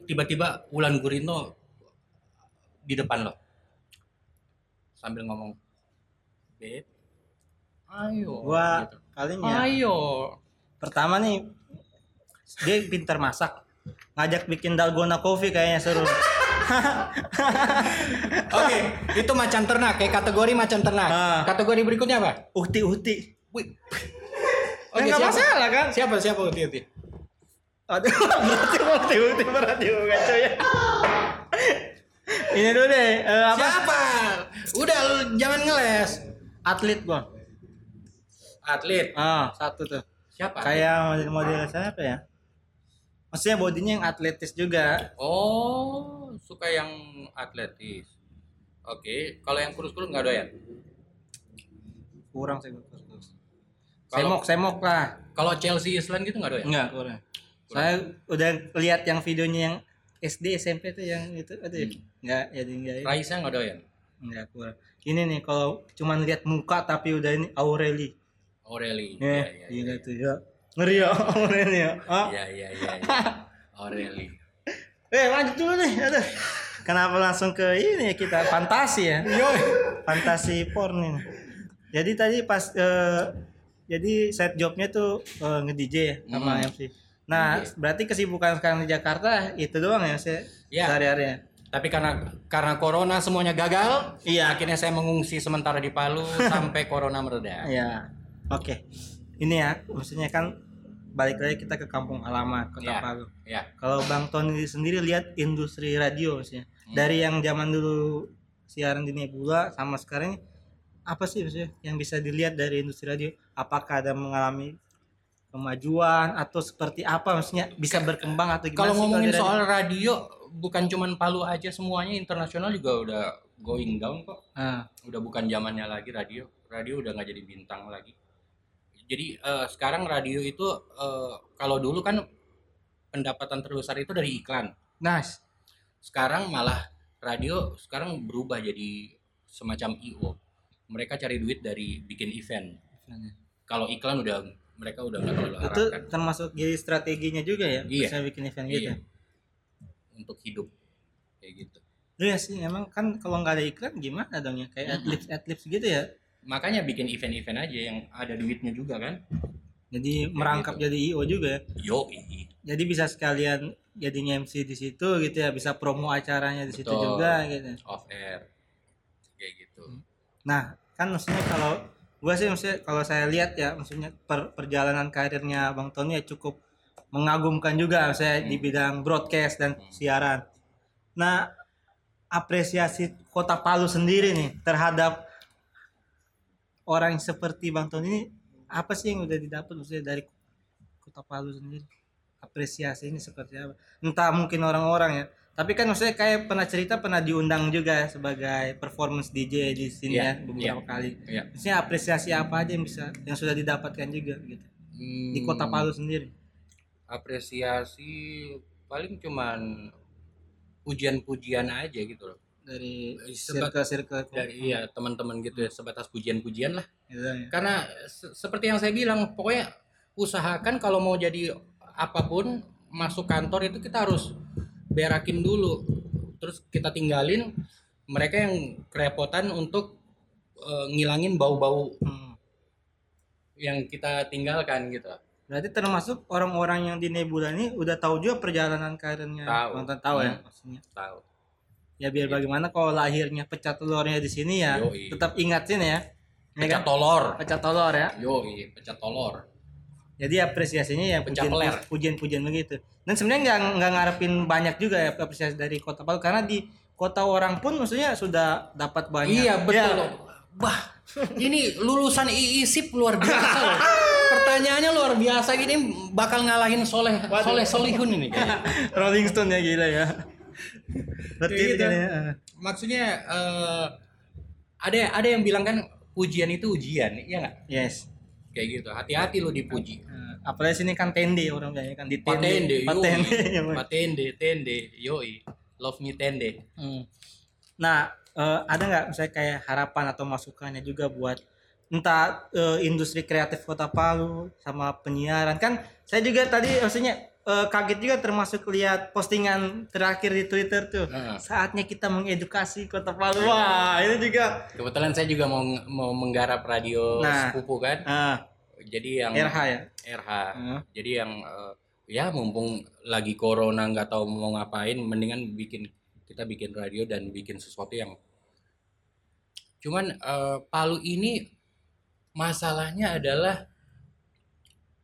tiba-tiba Wulan Guritno di depan lo sambil ngomong, "Beb, ayo." Gua gitu. paling ya. Ayo. Pertama nih dia pintar masak. Ngajak bikin dalgona coffee kayaknya seru. <laughs> Oke, itu macan ternak, kayak kategori macan ternak. Ah. Kategori berikutnya apa? Uhti-uhti. Wih. <laughs> Ya, nggak siapa? masalah kan? Siapa siapa Uti? Aduh, <laughs> berarti uhti-uhti berat juga coy ya. Ini dulu deh, eh, apa? Siapa? Udah lu jangan ngeles. Atlet gua. Atlet. Ah, satu tuh. Siapa? Kayak model-model siapa ya? Maksudnya bodinya yang atletis juga. Oh, suka yang atletis. Oke, kalau yang kurus-kurus nggak doyan. Kurang sih gua terus. Kalau- Semok, semok lah. Kalau Chelsea Island gitu nggak doyan. Enggak, kurang. Saya udah lihat yang videonya yang SD SMP tuh yang itu aduh. Hmm. Enggak, jadi enggak. Raisa nggak doyan. Enggak kurang. Ini nih kalau cuman lihat muka tapi udah ini Aureli. Aureli. Ya, Iya, iya, gila iya. tuh ya. Ngeri ya Aureli ya. Ah. Iya, iya, iya. iya. Aureli. Eh, lanjut dulu nih. Aduh. Kenapa langsung ke ini ya kita fantasi ya? Fantasi porn ini. Jadi tadi pas eh, jadi set jobnya tuh eh, nge-DJ ya sama Hmm. MC. Nah, berarti kesibukan sekarang di Jakarta itu doang ya sih Ya. sehari-hari ya? Tapi karena karena corona semuanya gagal, Iya. akhirnya saya mengungsi sementara di Palu <laughs> sampai corona mereda. Iya. Oke. Ini ya, maksudnya kan balik lagi kita ke kampung halaman Kota Iya. Palu. Ya. Kalau Bang Tony sendiri lihat industri radio maksudnya. Hmm. Dari yang zaman dulu siaran di Nebula sama sekarang apa sih maksudnya yang bisa dilihat dari industri radio? Apakah ada mengalami kemajuan atau seperti apa maksudnya bisa berkembang atau gimana Kalau ngomongin di radio? soal radio, bukan cuman Palu aja semuanya internasional juga udah going down kok. Ah, Udah bukan zamannya lagi radio. Radio udah nggak jadi bintang lagi. Jadi eh, sekarang radio itu eh, kalau dulu kan pendapatan terbesar itu dari iklan. nice. Sekarang malah radio sekarang berubah jadi semacam IO. Mereka cari duit dari bikin event. Kalau iklan udah mereka udah nggak terlalu Itu termasuk jadi strateginya juga ya, Iya. bisa bikin event gitu. Iya. untuk hidup kayak gitu. Iya sih, emang kan kalau nggak ada iklan gimana dong ya? Kayak adlibs adlibs gitu ya. Makanya bikin event-event aja yang ada duitnya juga kan. Jadi merangkap gitu. jadi IO juga ya. Yo, Jadi bisa sekalian jadinya MC di situ gitu ya, bisa promo acaranya di situ juga gitu. off air kayak gitu. Nah, kan maksudnya kalau gua sih maksudnya kalau saya lihat ya maksudnya per- perjalanan karirnya Bang Tony ya cukup mengagumkan juga saya di bidang broadcast dan siaran. Nah, apresiasi Kota Palu sendiri nih terhadap orang seperti Bang Tony ini apa sih yang udah didapat maksudnya dari Kota Palu sendiri? Apresiasi ini seperti apa? Entah mungkin orang-orang ya. Tapi kan maksudnya kayak pernah cerita pernah diundang juga sebagai performance DJ di sini Iya, ya beberapa iya. kali. Iya. Maksudnya apresiasi apa aja yang bisa yang sudah didapatkan juga gitu di Kota Hmm, Palu sendiri. Apresiasi paling cuman pujian-pujian aja gitu loh. Dari circle-circle Dari iya teman-teman gitu ya sebatas pujian-pujian lah. gitu ya. Karena se- seperti yang saya bilang, pokoknya usahakan kalau mau jadi apa pun masuk kantor itu kita harus berakin dulu. Terus kita tinggalin mereka yang kerepotan untuk eh, ngilangin bau-bau Hmm. yang kita tinggalkan gitu. Berarti termasuk orang-orang yang di Nebula ini udah tahu juga perjalanan karirnya. Tahu. Tahu ya Hmm. maksudnya. Tahu. Ya biar bagaimana kalau lahirnya pecah telurnya di sini ya, Yoi. tetap ingatin ya. Ya Pecah kan? tolor. Pecah telur ya. Yo, pecah tolor. Jadi apresiasinya ya Pecah pujian, pujian-pujian begitu. Dan sebenarnya nggak nggak ngarepin banyak juga ya apresiasi dari Kota Palu karena di kota orang pun maksudnya sudah dapat banyak. Iya betul. Ya. Bah, ini lulusan IISIP luar biasa loh. <laughs> Pertanyaannya luar biasa gini bakal ngalahin Soleh Soleh Solihun ini kayaknya. <laughs> Rolling Stone ya gila ya. Kayak gitu. ya. Maksudnya eh, ada ada yang bilang kan pujian itu ujian, iya nggak? Yes. Kayak gitu. Hati-hati lo dipuji. Eh, apalagi sini kan tende orang bilang kan di Patende, Patende. yoi. <laughs> Patende, tende, yoi. Love me tende. Hmm. Nah, eh, ada nggak misalnya kayak harapan atau masukannya juga buat entah eh, industri kreatif Kota Palu sama penyiaran kan saya juga tadi maksudnya eh, kaget juga termasuk lihat postingan terakhir di Twitter tuh Heeh. saatnya kita mengedukasi Kota Palu wah ini juga Kebetulan saya juga mau mau menggarap radio Nah. sepupu kan. ah Jadi yang RH ya RH. Heeh. Jadi yang eh, ya mumpung lagi corona nggak tahu mau ngapain, mendingan bikin kita bikin radio dan bikin sesuatu yang cuman eh, Palu ini masalahnya adalah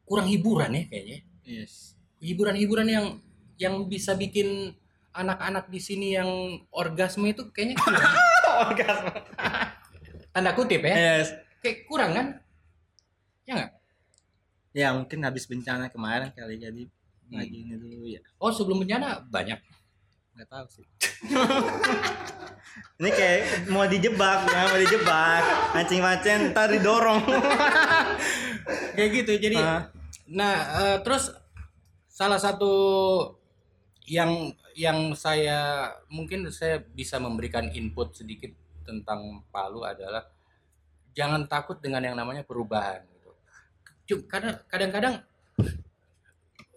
kurang hiburan ya kayaknya. yes Hiburan-hiburan yang yang bisa bikin anak-anak di sini yang orgasme itu kayaknya kurang. <laughs> orgasme <laughs> tanda kutip ya. yes Kayak kurang kan? Ya nggak? ya mungkin habis bencana kemarin kali jadi lagi ini dulu ya Oh sebelum bencana banyak. nggak tahu sih <laughs> ini kayak mau dijebak ya mau dijebak mancing mancing ntar didorong kayak gitu jadi Ah. nah eh, terus salah satu yang yang saya mungkin saya bisa memberikan input sedikit tentang Palu adalah jangan takut dengan yang namanya perubahan gitu. Karena kadang-kadang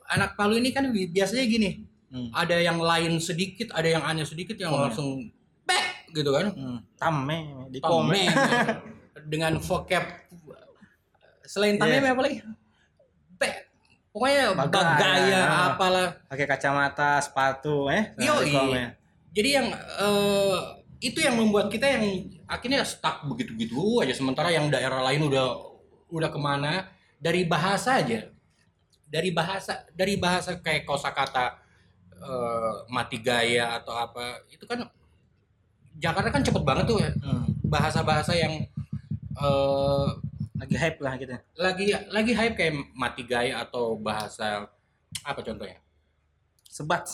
anak Palu ini kan bi- biasanya gini Hmm. ada yang lain sedikit ada yang aneh sedikit yang Oh. langsung bek gitu kan hmm. tame di Tame. komen dengan vocab selain tame Yes. apa lagi? Pokoknya Bagaya. bagaya apalah. pakai kacamata sepatu eh Yo, komen. Jadi yang eh, itu yang membuat kita yang akhirnya stuck begitu-gitu aja sementara yang daerah lain udah udah ke mana dari bahasa aja dari bahasa dari bahasa kayak kosakata eh, mati gaya atau apa itu kan Jakarta kan cepet banget tuh ya Hmm. bahasa-bahasa yang eh, lagi hype lah gitu lagi lagi hype kayak mati gaya atau bahasa apa contohnya? sebat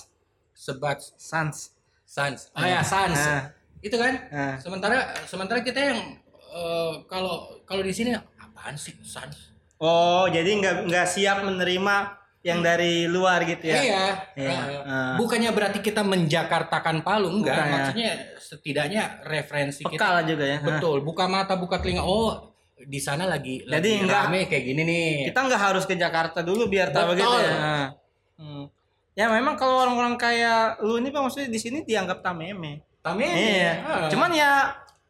Sebat sans sans. Ah ya sans. Nah, Itu kan? nah. Sementara sementara kita yang eh, kalau kalau di sini apaan sih sans? oh jadi nggak nggak siap menerima yang dari luar gitu ya Iya. Iya. Ah. Bukannya berarti kita menjakartakan Palu enggak, Bukan, ya. maksudnya setidaknya referensi kita peka lah juga ya betul, buka mata, buka telinga. Oh, di sana lagi Jadi lagi enggak- rame kayak gini nih. kita nggak harus ke Jakarta dulu biar tahu gitu ya Nah. Hmm. ya memang kalau orang-orang kayak lu ini bang maksudnya di sini dianggap tameme Tameme. iya Ah. cuman ya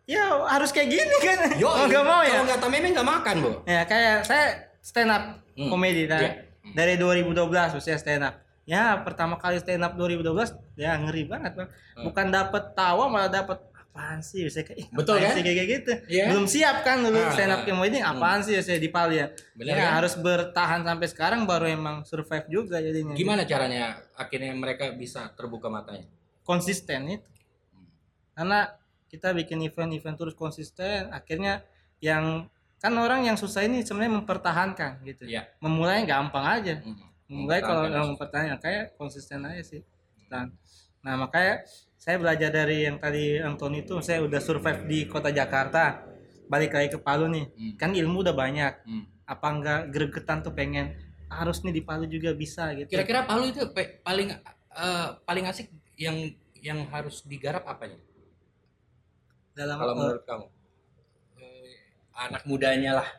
ya harus kayak gini kan Yo, <laughs> mau nggak mau ya Kalau nggak tameme nggak makan, Bu. ya kayak saya stand up Hmm. komedi kan Iya. dari 2012 usia stand up ya pertama kali stand up 2012 ya ngeri banget bang Hmm. bukan dapet tawa malah dapet apaan sih saya kayak "Ih, Betul, kan? sih kayak gitu Iya. belum siap kan dulu Ah, stand up ah. komedi apaan sih saya di Palu ya Bener, ya kan? harus bertahan sampai sekarang baru emang survive juga jadinya Gimana caranya akhirnya mereka bisa terbuka matanya? konsisten itu karena kita bikin event-event terus konsisten akhirnya yang kan orang yang susah ini sebenarnya mempertahankan gitu Iya. memulainya gampang aja Hmm. mulai kalau Mempertahankan. kayak konsisten aja sih Dan- nah makanya saya belajar dari yang tadi Antoni itu saya udah survive di kota Jakarta balik lagi ke Palu nih Hmm. kan ilmu udah banyak Hmm. apa enggak gregetan tuh pengen harus nih di Palu juga bisa gitu Kira-kira Palu itu pe- paling eh, paling asik yang yang harus digarap apanya? dalam Kalau eh, menurut kamu? Eh, anak mudanya lah.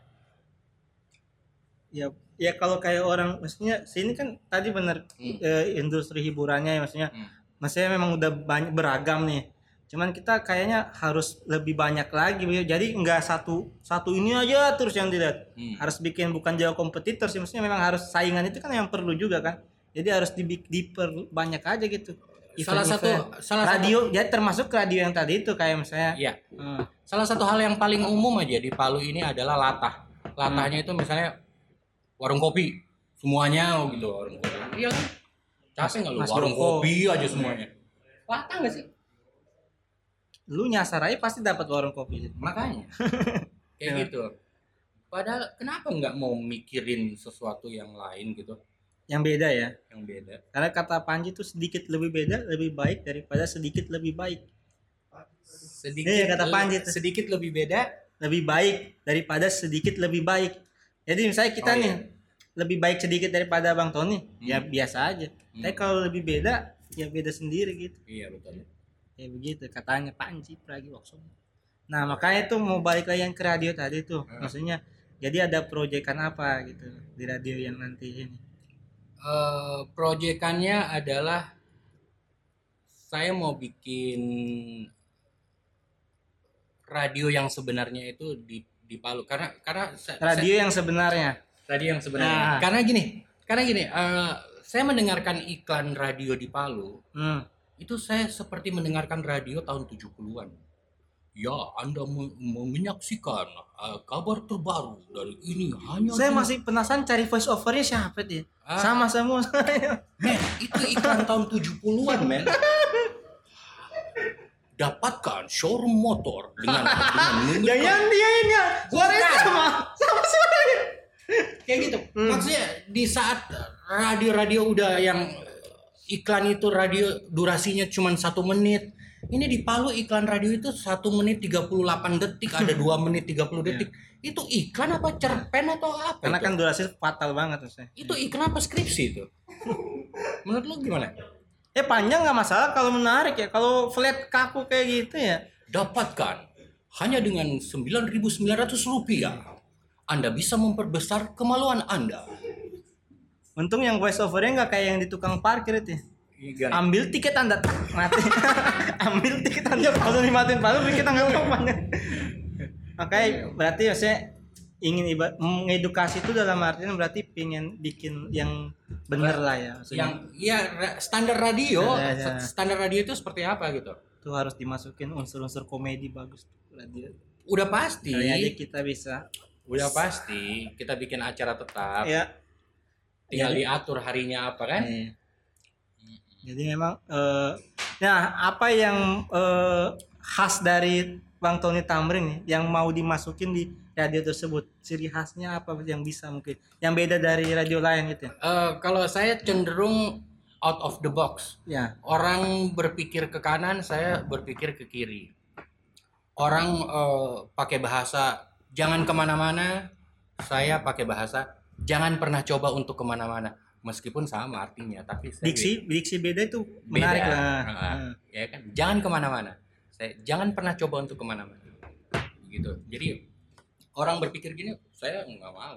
ya ya kalau kayak orang maksudnya sini kan tadi bener Hmm. eh, industri hiburannya ya, maksudnya Hmm. Maksudnya memang udah banyak beragam nih cuman kita kayaknya harus lebih banyak lagi jadi nggak satu satu ini aja terus yang dilihat Hmm. harus bikin bukan jauh kompetitor sih maksudnya memang harus saingan itu kan yang perlu juga kan jadi harus dibi- diperbanyak aja gitu Salah satu Event-event. salah radio ya termasuk radio yang tadi itu kayak misalnya satu iya. hmm, Salah satu hal yang paling umum aja di Palu ini adalah latah. Latahnya itu misalnya warung kopi semuanya gitu warung kopi. Iya kan? Capek nggak lu Mas warung Roko. kopi aja semuanya. Latah nggak sih? lu nyasar aja pasti dapat warung kopi Makanya <laughs> kayak Ya. gitu. Padahal kenapa nggak mau mikirin sesuatu yang lain gitu, yang beda ya yang beda? karena kata Panji itu sedikit lebih beda lebih baik daripada sedikit lebih baik Sedikit Iya, kata Panji tuh. sedikit lebih beda. lebih baik daripada sedikit lebih baik. Jadi misalnya kita Oh, nih iya. Lebih baik sedikit daripada Bang Tony, ya Hmm. biasa aja. Hmm. Tapi kalau lebih beda, ya beda sendiri gitu. Iya betul. Ya begitu katanya Panji Pragiwaksono. Nah makanya tuh mau balik lagi yang ke radio tadi tuh, Hmm. maksudnya jadi ada proyekan apa gitu di radio yang nanti ini. eh proyekannya adalah saya mau bikin radio yang sebenarnya itu di di Palu karena karena Radio yang sebenarnya. Radio yang sebenarnya Nah. karena gini karena gini eh, saya mendengarkan iklan radio di Palu Hmm. itu saya seperti mendengarkan radio tahun 70-an ya Anda me- me- menyaksikan eh, kabar terbaru dari ini hanya Saya di- masih penasaran cari voice overnya siapa dia. Ah. Sama semua saya. <laughs> Men, itu iklan tahun 70-an, men. Dapatkan showroom motor dengan dengan menunjukkan- Jangan dia ini ya. Suaranya sama. Sama suaranya. Kayak gitu. Hmm. Maksudnya di saat radio-radio udah yang iklan itu radio durasinya cuma satu menit. Ini di Palu iklan radio itu satu menit 38 detik, ada <laughs> dua menit 30 detik. Itu iklan apa cerpen atau apa? Karena itu? kan durasi fatal banget maksudnya. itu iklan apa skripsi itu? <laughs> Menurut lu gimana? Eh panjang nggak masalah kalau menarik ya. Kalau flat kaku kayak gitu ya. Dapatkan hanya dengan 9.900 rupiah. Anda bisa memperbesar kemaluan Anda. Untung yang voice overnya nggak kayak yang di tukang parkir itu. ya. Iya. Ambil tiket anda tak mati. <laughs> Ambil tiket anda kalau dimatiin palu tiket tanggal kapan Makanya berarti maksudnya ingin iba- mengedukasi itu dalam artian berarti pengen bikin yang bener lah ya. Maksudnya Yang ya standar radio, Ya, ya. s- standar radio itu seperti apa gitu? itu harus dimasukin unsur-unsur komedi bagus. Radio. Udah pasti. Aja kita bisa. Udah pasti kita bikin acara tetap. Ya. Tinggal Jadi- diatur harinya apa kan? Iya. Jadi memang eh nah apa yang eh, khas dari Bang Tony Tamrin nih yang mau dimasukin di radio tersebut ciri khasnya apa yang bisa mungkin yang beda dari radio lain gitu ya Eh, kalau saya cenderung out of the box. ya Orang berpikir ke kanan, saya berpikir ke kiri. Orang eh, pakai bahasa jangan ke mana-mana, saya pakai bahasa jangan pernah coba untuk ke mana-mana. Meskipun sama artinya, tapi saya diksi diksi beda itu beda. menarik lah Heeh. Hmm. ya kan jangan ke mana-mana saya jangan pernah coba untuk ke mana-mana gitu jadi orang berpikir gini saya nggak mau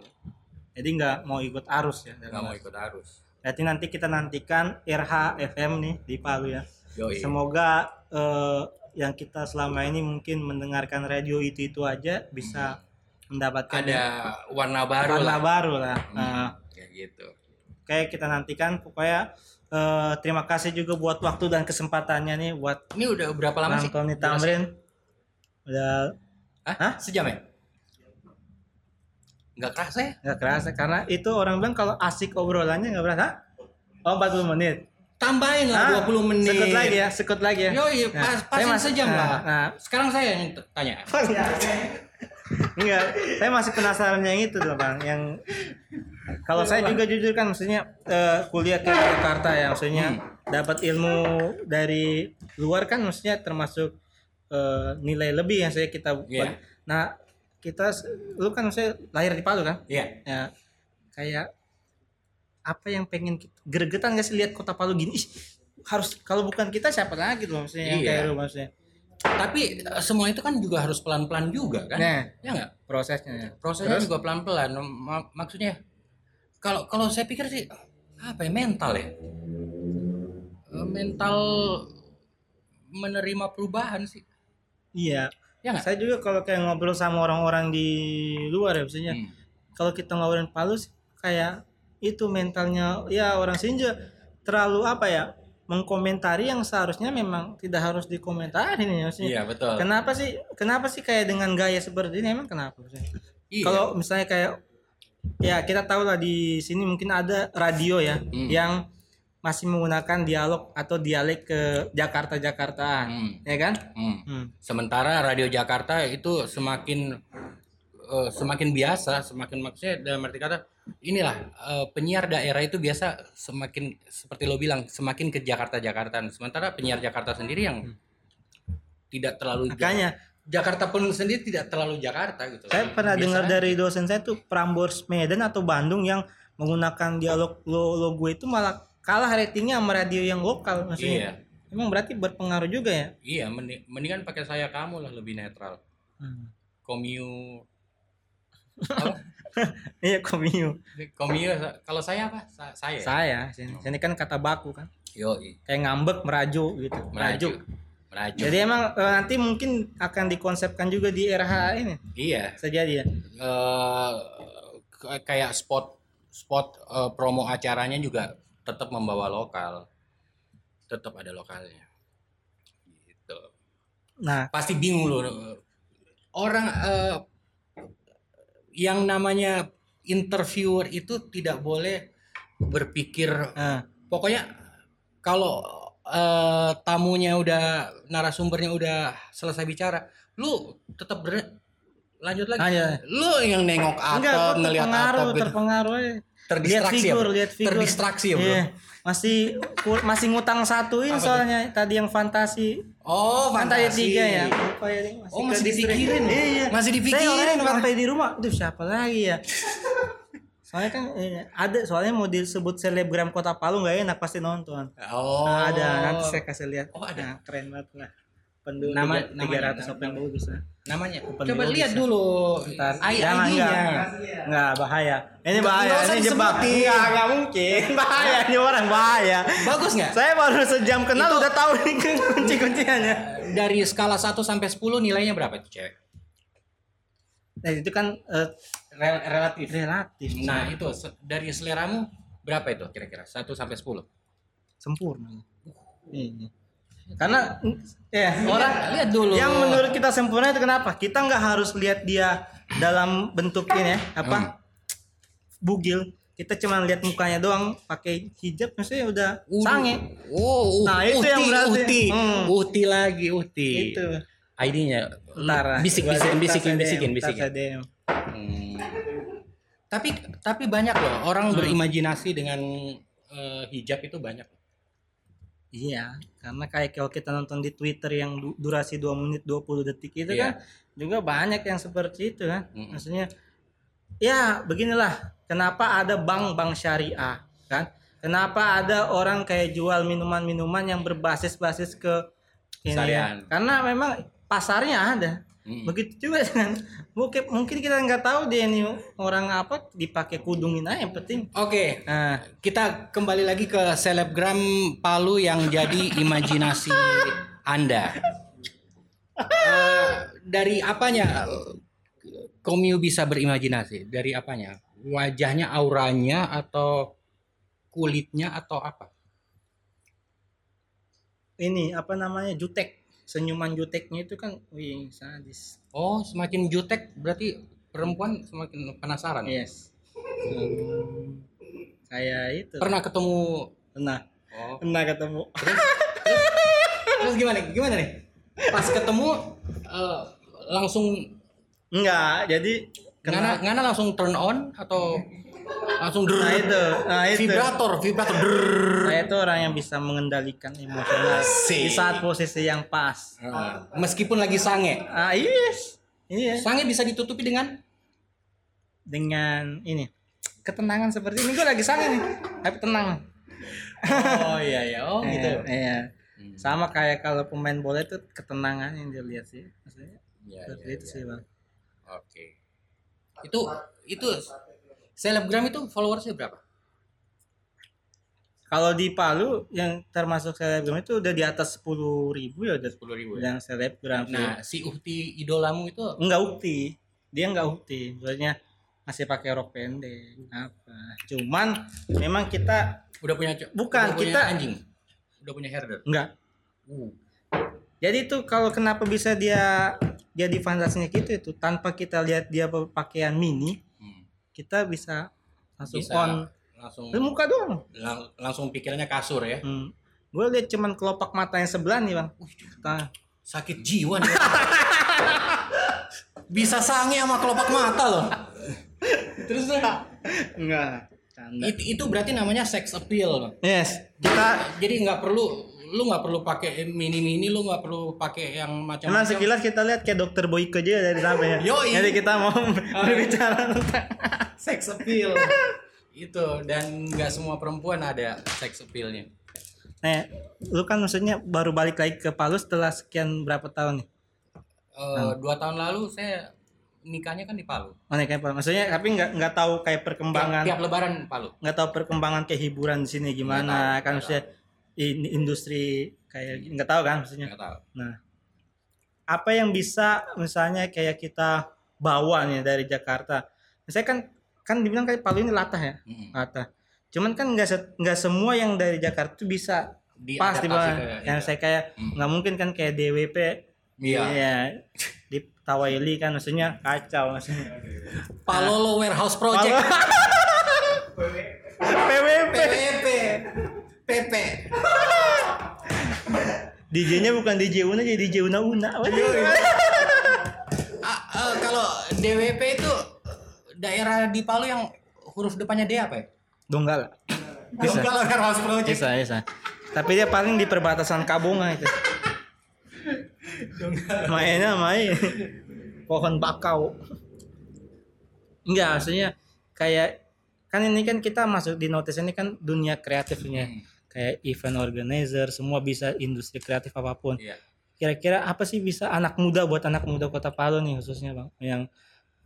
jadi nggak mau ikut arus ya nggak mau ikut arus Berarti nanti kita nantikan RH FM nih di Palu ya. Yoi. Semoga eh, yang kita selama ini mungkin mendengarkan radio itu itu aja bisa mendapatkan ada warna baru warna lah baru lah. Hmm, Nah, kayak gitu Oke kita nantikan pokoknya eh, terima kasih juga buat waktu dan kesempatannya nih buat ini udah berapa lama sih Tony? Tamrin. Udah Hah? Hah? sejam ya nggak kerasa ya nggak kerasa karena itu orang bilang kalau asik obrolannya nggak berasa. Oh 40 menit. tambahin lah Ah, 20 menit Sekut lagi ya, sekut lagi ya. Yoi, Nah, pas, masih- sejam nah, lah nah, sekarang saya yang tanya Enggak, saya masih penasaran yang itu tuh bang, yang kalau saya juga jujur kan, maksudnya eh, kuliah ke Jakarta ya, maksudnya Hmm. dapat ilmu dari luar kan, maksudnya termasuk eh, nilai lebih yang saya kita. Iya. Nah kita, lu kan saya lahir di Palu kan, Iya ya kayak apa yang pengen kita, gregetan gak sih lihat kota Palu gini? Ih, harus kalau bukan kita siapa lagi tuh maksudnya yang Iya. kayak lu maksudnya. Tapi eh, semua itu kan juga harus pelan-pelan juga kan Nah ya nggak prosesnya ya. prosesnya Terus? juga pelan-pelan Ma- maksudnya kalau kalau saya pikir sih apa ya mental ya Eh, mental menerima perubahan sih Iya. ya nggak Saya juga kalau kayak ngobrol sama orang-orang di luar ya maksudnya Hmm. kalau kita ngobrolin Palu sih kayak itu mentalnya ya orang sini juga terlalu apa ya mengkomentari yang seharusnya memang tidak harus dikomentarin ya maksudnya. iya betul Kenapa sih kenapa sih kayak dengan gaya seperti ini emang kenapa maksudnya? Iya. Kalau misalnya kayak ya kita tahu lah di sini mungkin ada radio ya Hmm. yang masih menggunakan dialog atau dialek ke Jakarta Jakartaan, Hmm. ya kan? Hmm. Hmm. sementara radio Jakarta itu semakin eh, semakin biasa semakin maksudnya dalam arti kata inilah eh, penyiar daerah itu biasa semakin seperti lo bilang semakin ke Jakarta Jakartaan sementara penyiar Jakarta sendiri yang tidak terlalu Makanya Jakarta pun sendiri tidak terlalu Jakarta gitu. Saya pernah dengar dari dosen saya tuh Prambors Medan atau Bandung yang menggunakan dialog lo logo itu malah kalah ratingnya sama radio yang lokal Iya, maksudnya. Emang berarti berpengaruh juga ya? iya. Mending, mendingan pakai saya kamu lah lebih netral. Komyu, apa? <laughs> <laughs> Iya komio. Komyu. Kalau saya apa? Sa- saya. Saya sini, sini kan kata baku kan. Yo, Kayak ngambek merajuk gitu. merajuk, merajuk. Jadi emang eh, nanti mungkin akan dikonsepkan juga di RH ini. iya. Bisa jadi ya. Eh, k- kayak spot spot eh, promo acaranya juga tetap membawa lokal. Tetap ada lokalnya. Gitu. Nah, pasti bingung loh orang yang namanya interviewer itu tidak boleh berpikir eh, pokoknya kalau eh, tamunya udah narasumbernya udah selesai bicara lu tetap ber- lanjut lagi aja. lu yang nengok atap ngelihat atap gitu. terpengaruh. Lihat terdistraksi ya figur, lihat figur. terdistraksi ya bro Iya. Masih masih ngutang satuin Apa tuh? soalnya tadi yang fantasi oh Fantasi fantasi tiga ya. Lupa ya, Ding. Oh, masih dipikirin? Iya. Masih dipikirin, Saya orang sampai di rumah, aduh siapa lagi ya? <laughs> soalnya kan eh, ada soalnya mau disebut selebgram kota Palu nggak enak pasti nonton. oh Nah, ada nanti saya kasih lihat. Oh, ada. Nah, keren banget lah. Penduduk Nama- tiga namanya, ratus nama- apa yang bagus bisa. namanya Open coba dulu lihat bisa. dulu Ntar, jangan enggak. Enggak bahaya. Ini Nggak- bahaya. nggak Ini jebak. Enggak, enggak mungkin. <laughs> bahaya ini orang bahaya. bagus nggak Saya baru sejam kenal Itu- udah tahu nih <laughs> kunci-kunciannya. dari skala 1 sampai 10 nilainya berapa itu cewek Nah, itu kan eh, Rel- relatif relatif. nah itu dari seleramu berapa itu kira-kira 1 sampai 10 sempurna. Iya. Karena ya orang lihat, lihat dulu yang menurut kita sempurna itu kenapa? Kita nggak harus lihat dia dalam bentuk ini ya, apa? Hmm. Bugil. Kita cuma lihat mukanya doang pakai hijab maksudnya udah Uh, sange. oh uh, Nah, itu uti, yang berarti. uti Hmm. uti lagi uti Itu. ID-nya Ntar bisik gua bisikin bisikin bisikin. Hmm. Tapi tapi banyak loh orang Hmm. berimajinasi dengan eh, hijab itu banyak. Iya, karena kayak kalau kita nonton di Twitter yang du- durasi 2 menit 20 detik itu Iya. kan juga banyak yang seperti itu kan. Mm-mm. Maksudnya ya beginilah kenapa ada bank-bank syariah kan? Kenapa ada orang kayak jual minuman-minuman yang berbasis-basis ke ini ya? Syariah. Karena memang pasarnya ada. Hmm. Begitu juga dengan mungkin mungkin kita nggak tahu dia ini orang apa dipakai kudungin aja yang penting. Oke, Nah, kita kembali lagi ke selebgram Palu yang jadi imajinasi Anda. Eh, dari apanya Komio bisa berimajinasi? Dari apanya? Wajahnya, auranya, atau kulitnya, atau apa? ini apa namanya jutek senyuman juteknya itu kan wih sadis Oh, semakin jutek berarti perempuan semakin penasaran. yes Hmm, kayak itu Pernah ketemu? pernah Oh. pernah ketemu Terus gimana? Gimana nih? Pas ketemu eh, langsung enggak jadi kena ngana langsung turn on atau langsung nah drrrr? itu nah itu vibrator, vibrator. drrrr. saya itu orang yang bisa mengendalikan emosional di saat posisi yang pas Ah, Meskipun lagi sange. ah yes iya Sange bisa ditutupi dengan dengan ini ketenangan seperti ini gue lagi sange nih tapi tenang Oh iya iya. Oh gitu. Iya, iya. Hmm. sama kayak kalau pemain bola itu ketenangan yang dilihat sih maksudnya Iya, seperti iya, itu iya. sih bang Oke. Itu itu selebgram itu followersnya berapa? Kalau di Palu yang termasuk selebgram itu udah di atas 10.000 ribu ya udah Sepuluh ribu yang selebgram. Nah, si Uhti idolamu itu enggak ukti. Dia enggak ukti. Maksudnya masih pakai rok pendek apa. Cuman memang kita udah punya Bukan, udah punya kita- anjing. Udah punya herder. enggak. Uh. Jadi itu kalau kenapa bisa dia dia di fantasinya gitu itu tanpa kita lihat dia pakaian mini. Kita bisa langsung Bisa on langsung Dari muka doang. lang- langsung pikirannya kasur ya. Hmm. Gue lihat cuman kelopak mata yang sebelah nih bang. Nah, Sakit jiwa nih. <laughs> Bisa sange sama kelopak mata loh. Terus enggak. Canda. itu, berarti namanya sex appeal. Bang. Yes, kita Jadi nggak perlu lu nggak perlu pakai mini mini lu nggak perlu pakai yang Emang macam-macam. sekilas kita lihat kayak dokter Boyke aja dari samping ya. Yoi. Jadi kita mau <laughs> berbicara tentang sex appeal. <laughs> itu dan nggak semua perempuan ada sex appealnya. Nah, lu kan maksudnya baru balik lagi ke Palu setelah sekian berapa tahun nih? Eh, Dua tahun lalu saya nikahnya kan di Palu. Oh, nih, kayak Palu. Maksudnya tapi nggak nggak tahu kayak perkembangan, Tiap, tiap Lebaran Palu. nggak tahu perkembangan kayak hiburan di sini gimana Nggak tahu, kan maksudnya ini industri kayak nggak tahu kan maksudnya. Nggak tahu. Nah, apa yang bisa misalnya kayak kita bawa nih dari Jakarta? Saya kan kan dibilang kayak Palu ini latah ya, Mm. latah. Cuman kan nggak se- nggak semua yang dari Jakarta itu bisa pas di bawah. Yang iya. saya kayak Hmm. nggak mungkin kan kayak DWP Iya. iya, di Tawaili kan maksudnya kacau maksudnya. Palolo Warehouse Project. PWP PWP. PP. DJ-nya bukan DJ Una jadi DJ Una Una. Eh, kalau DWP itu daerah di Palu yang huruf depannya D apa ya? Donggala. Bisa. Kalau Warehouse Project. Bisa, bisa. Tapi dia paling di perbatasan Kabunga itu. Mainnya main pohon bakau. Enggak, maksudnya kayak kan ini kan kita masuk di notice ini kan dunia kreatifnya. Hmm. Kayak event organizer, semua bisa industri kreatif apa pun. Iya. Kira-kira apa sih bisa anak muda buat anak muda Kota Palu nih khususnya, Bang? Yang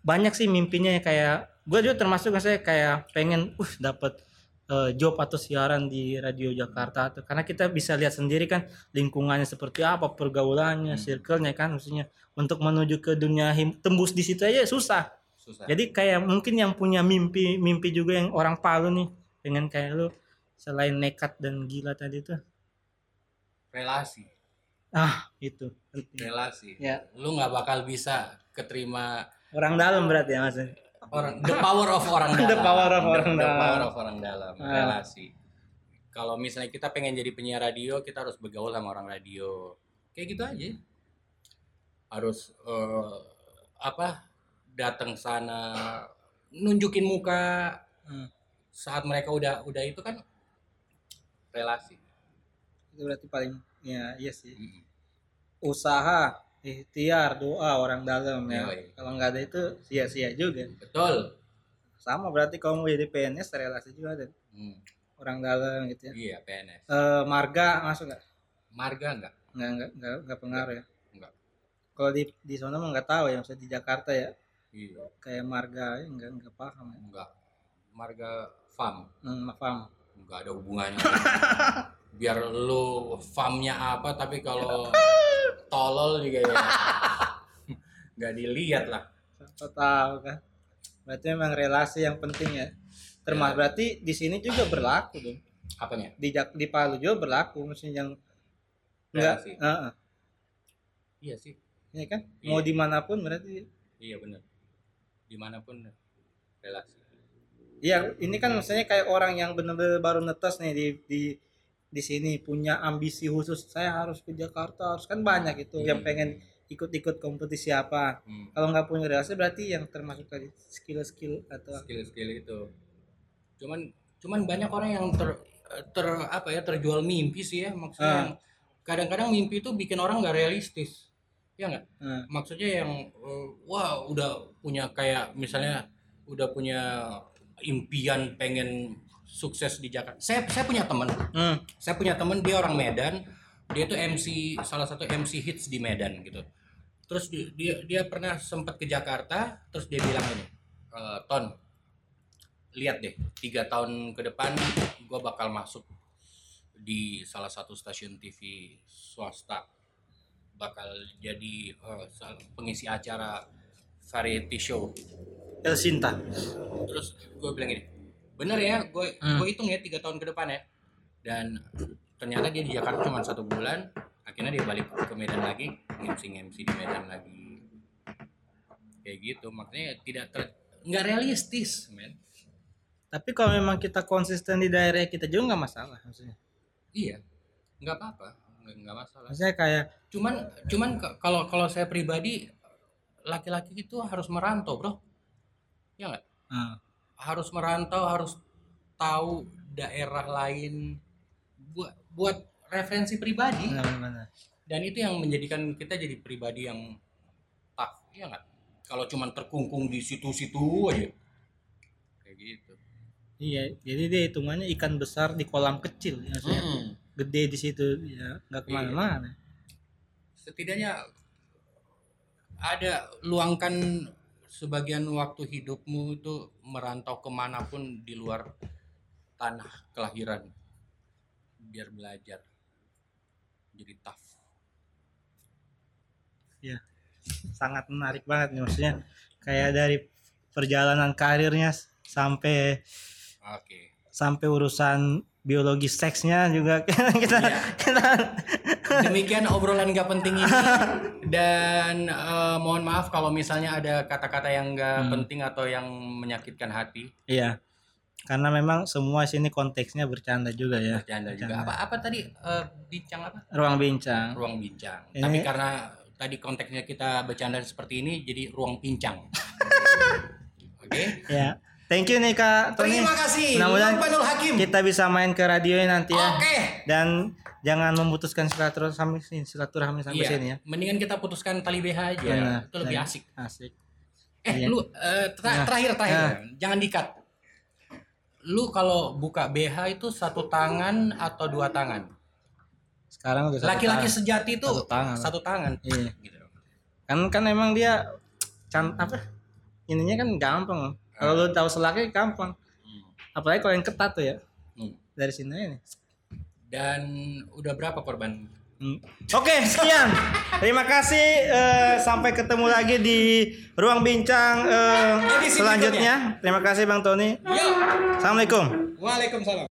banyak sih mimpinya ya, kayak gue juga termasuk saya kayak pengen uh dapat eh, job atau siaran di radio Jakarta tuh karena kita bisa lihat sendiri kan lingkungannya seperti apa pergaulannya Hmm. circle-nya kan maksudnya untuk menuju ke dunia him- tembus di situ aja susah Susah. jadi kayak mungkin yang punya mimpi mimpi juga yang orang Palu nih dengan kayak lu selain nekat dan gila tadi tuh relasi. ah itu. Relasi. ya Lu nggak bakal bisa keterima orang dalam berarti ya maksudnya orang the power of orang <laughs> dalam. The power of orang the dalam. power of orang dalam. Ah. Relasi. Kalau misalnya kita pengen jadi penyiar radio, kita harus bergaul sama orang radio. Kayak gitu aja. Harus eh, apa? datang sana nunjukin muka Hmm. saat mereka udah udah itu kan relasi itu berarti paling ya iya sih Mm. usaha ikhtiar doa orang dalam ya. Kalau nggak ada itu sia-sia juga. Betul. Sama berarti kalau mau jadi PNS relasi juga ada. Hmm, orang dalam gitu ya. Iya PNS Eh, marga masuk nggak? Marga enggak nggak nggak nggak nggak pengaruh ya? Nggak. kalau di di sana mah nggak tahu ya maksudnya di Jakarta ya. Iya. Kayak marga ya nggak nggak paham ya. Enggak marga farm. Hmm, nggak paham nggak ada hubungannya. <laughs> Biar lu farmnya apa tapi kalau <laughs> tolol juga ya <laughs> nggak dilihat lah. Tahu kan. Berarti memang relasi yang penting ya. Termasuk Ya. berarti di sini juga berlaku dong. Apanya? Di di Palu juga berlaku maksudnya yang enggak Relasi. Heeh. iya sih. Ya kan? Iya. mau di mana pun berarti. Iya bener. Di mana pun relasi. Iya, ini kan maksudnya kayak orang yang benar-benar baru netes nih di di di sini punya ambisi khusus. Saya harus ke Jakarta, harus kan banyak itu yang Hmm. pengen ikut-ikut kompetisi apa. Hmm. Kalau nggak punya relasi berarti yang termasuk tadi skill-skill atau skill-skill itu cuman cuman banyak orang yang ter ter apa ya terjual mimpi sih ya maksudnya Ah. yang kadang-kadang mimpi itu bikin orang nggak realistis ya nggak Nah, maksudnya yang eh, wah udah punya kayak misalnya udah punya impian pengen sukses di Jakarta. Saya saya punya teman hmm, saya punya teman dia orang Medan. Dia tuh MC salah satu MC hits di Medan gitu. Terus di- dia dia pernah sempat ke Jakarta terus dia bilang ini "E, Ton lihat deh tiga tahun ke depan gue bakal masuk di salah satu stasiun TV swasta. Bakal jadi sal- pengisi acara variety show. El Sinta. terus gue bilang gini bener ya gue Hmm. gue hitung ya tiga tahun ke depan ya. Dan ternyata dia di Jakarta cuma satu bulan akhirnya dia balik ke Medan lagi MC MC di Medan lagi. Kayak gitu makanya tidak ter nggak realistis men. Tapi kalau memang kita konsisten di daerah kita juga nggak masalah maksudnya. iya nggak apa-apa nggak, masalah. Maksudnya kayak cuman cuman kalau kalau saya pribadi laki-laki itu harus merantau bro. Ya nggak? Ah, harus merantau harus tahu daerah lain buat buat referensi pribadi benar-benar. dan itu yang menjadikan kita jadi pribadi yang tough ya nggak kalau cuman terkungkung di situ-situ aja kayak gitu Iya, jadi dia hitungannya ikan besar di kolam kecil, ya, maksudnya Mm. gede di situ, ya nggak ke mana-mana. setidaknya ada luangkan sebagian waktu hidupmu itu merantau ke mana pun di luar tanah kelahiran biar belajar jadi tough. Sangat menarik banget nih, maksudnya kayak dari perjalanan karirnya sampai oke. sampai urusan biologi seksnya juga. <laughs> Kita Iya. kita. Demikian obrolan gak penting ini. <laughs> Dan eh, mohon maaf kalau misalnya ada kata-kata yang gak Hmm. penting atau yang menyakitkan hati. Iya. Karena memang semua sini konteksnya bercanda juga ya. Bercanda juga. Bercanda. apa apa tadi eh, bincang apa? Ruang bincang. Ruang bincang. Ini- tapi karena tadi konteksnya kita bercanda seperti ini jadi ruang pincang. <laughs> Oke? Ya thank you nih kak Tony terima kasih Mudah-mudahan Hakim kita bisa main ke radio nanti ya oke dan jangan memutuskan silaturahmi silaturahmi sampai iya sini ya mendingan kita putuskan tali BH aja Benar. itu lebih asik asik Eh, Iya. lu eh, tra- Nah, terakhir terakhir, nah. jangan dikat. Lu kalau buka BH itu satu tangan atau dua tangan? sekarang udah satu Laki-laki tangan. sejati itu Satu tangan. satu tangan. Iya. Gitu. kan kan emang dia can apa ininya kan gampang kalau lu tahu selaknya gampang Hmm. apalagi kalau yang ketat tuh ya Hmm. dari sini aja nih Dan udah berapa korban? Hmm. Oke, sekian. Terima kasih. eh, sampai ketemu lagi di ruang bincang Edisi selanjutnya. Terima kasih Bang Tony. Yuk. Assalamualaikum. Waalaikumsalam.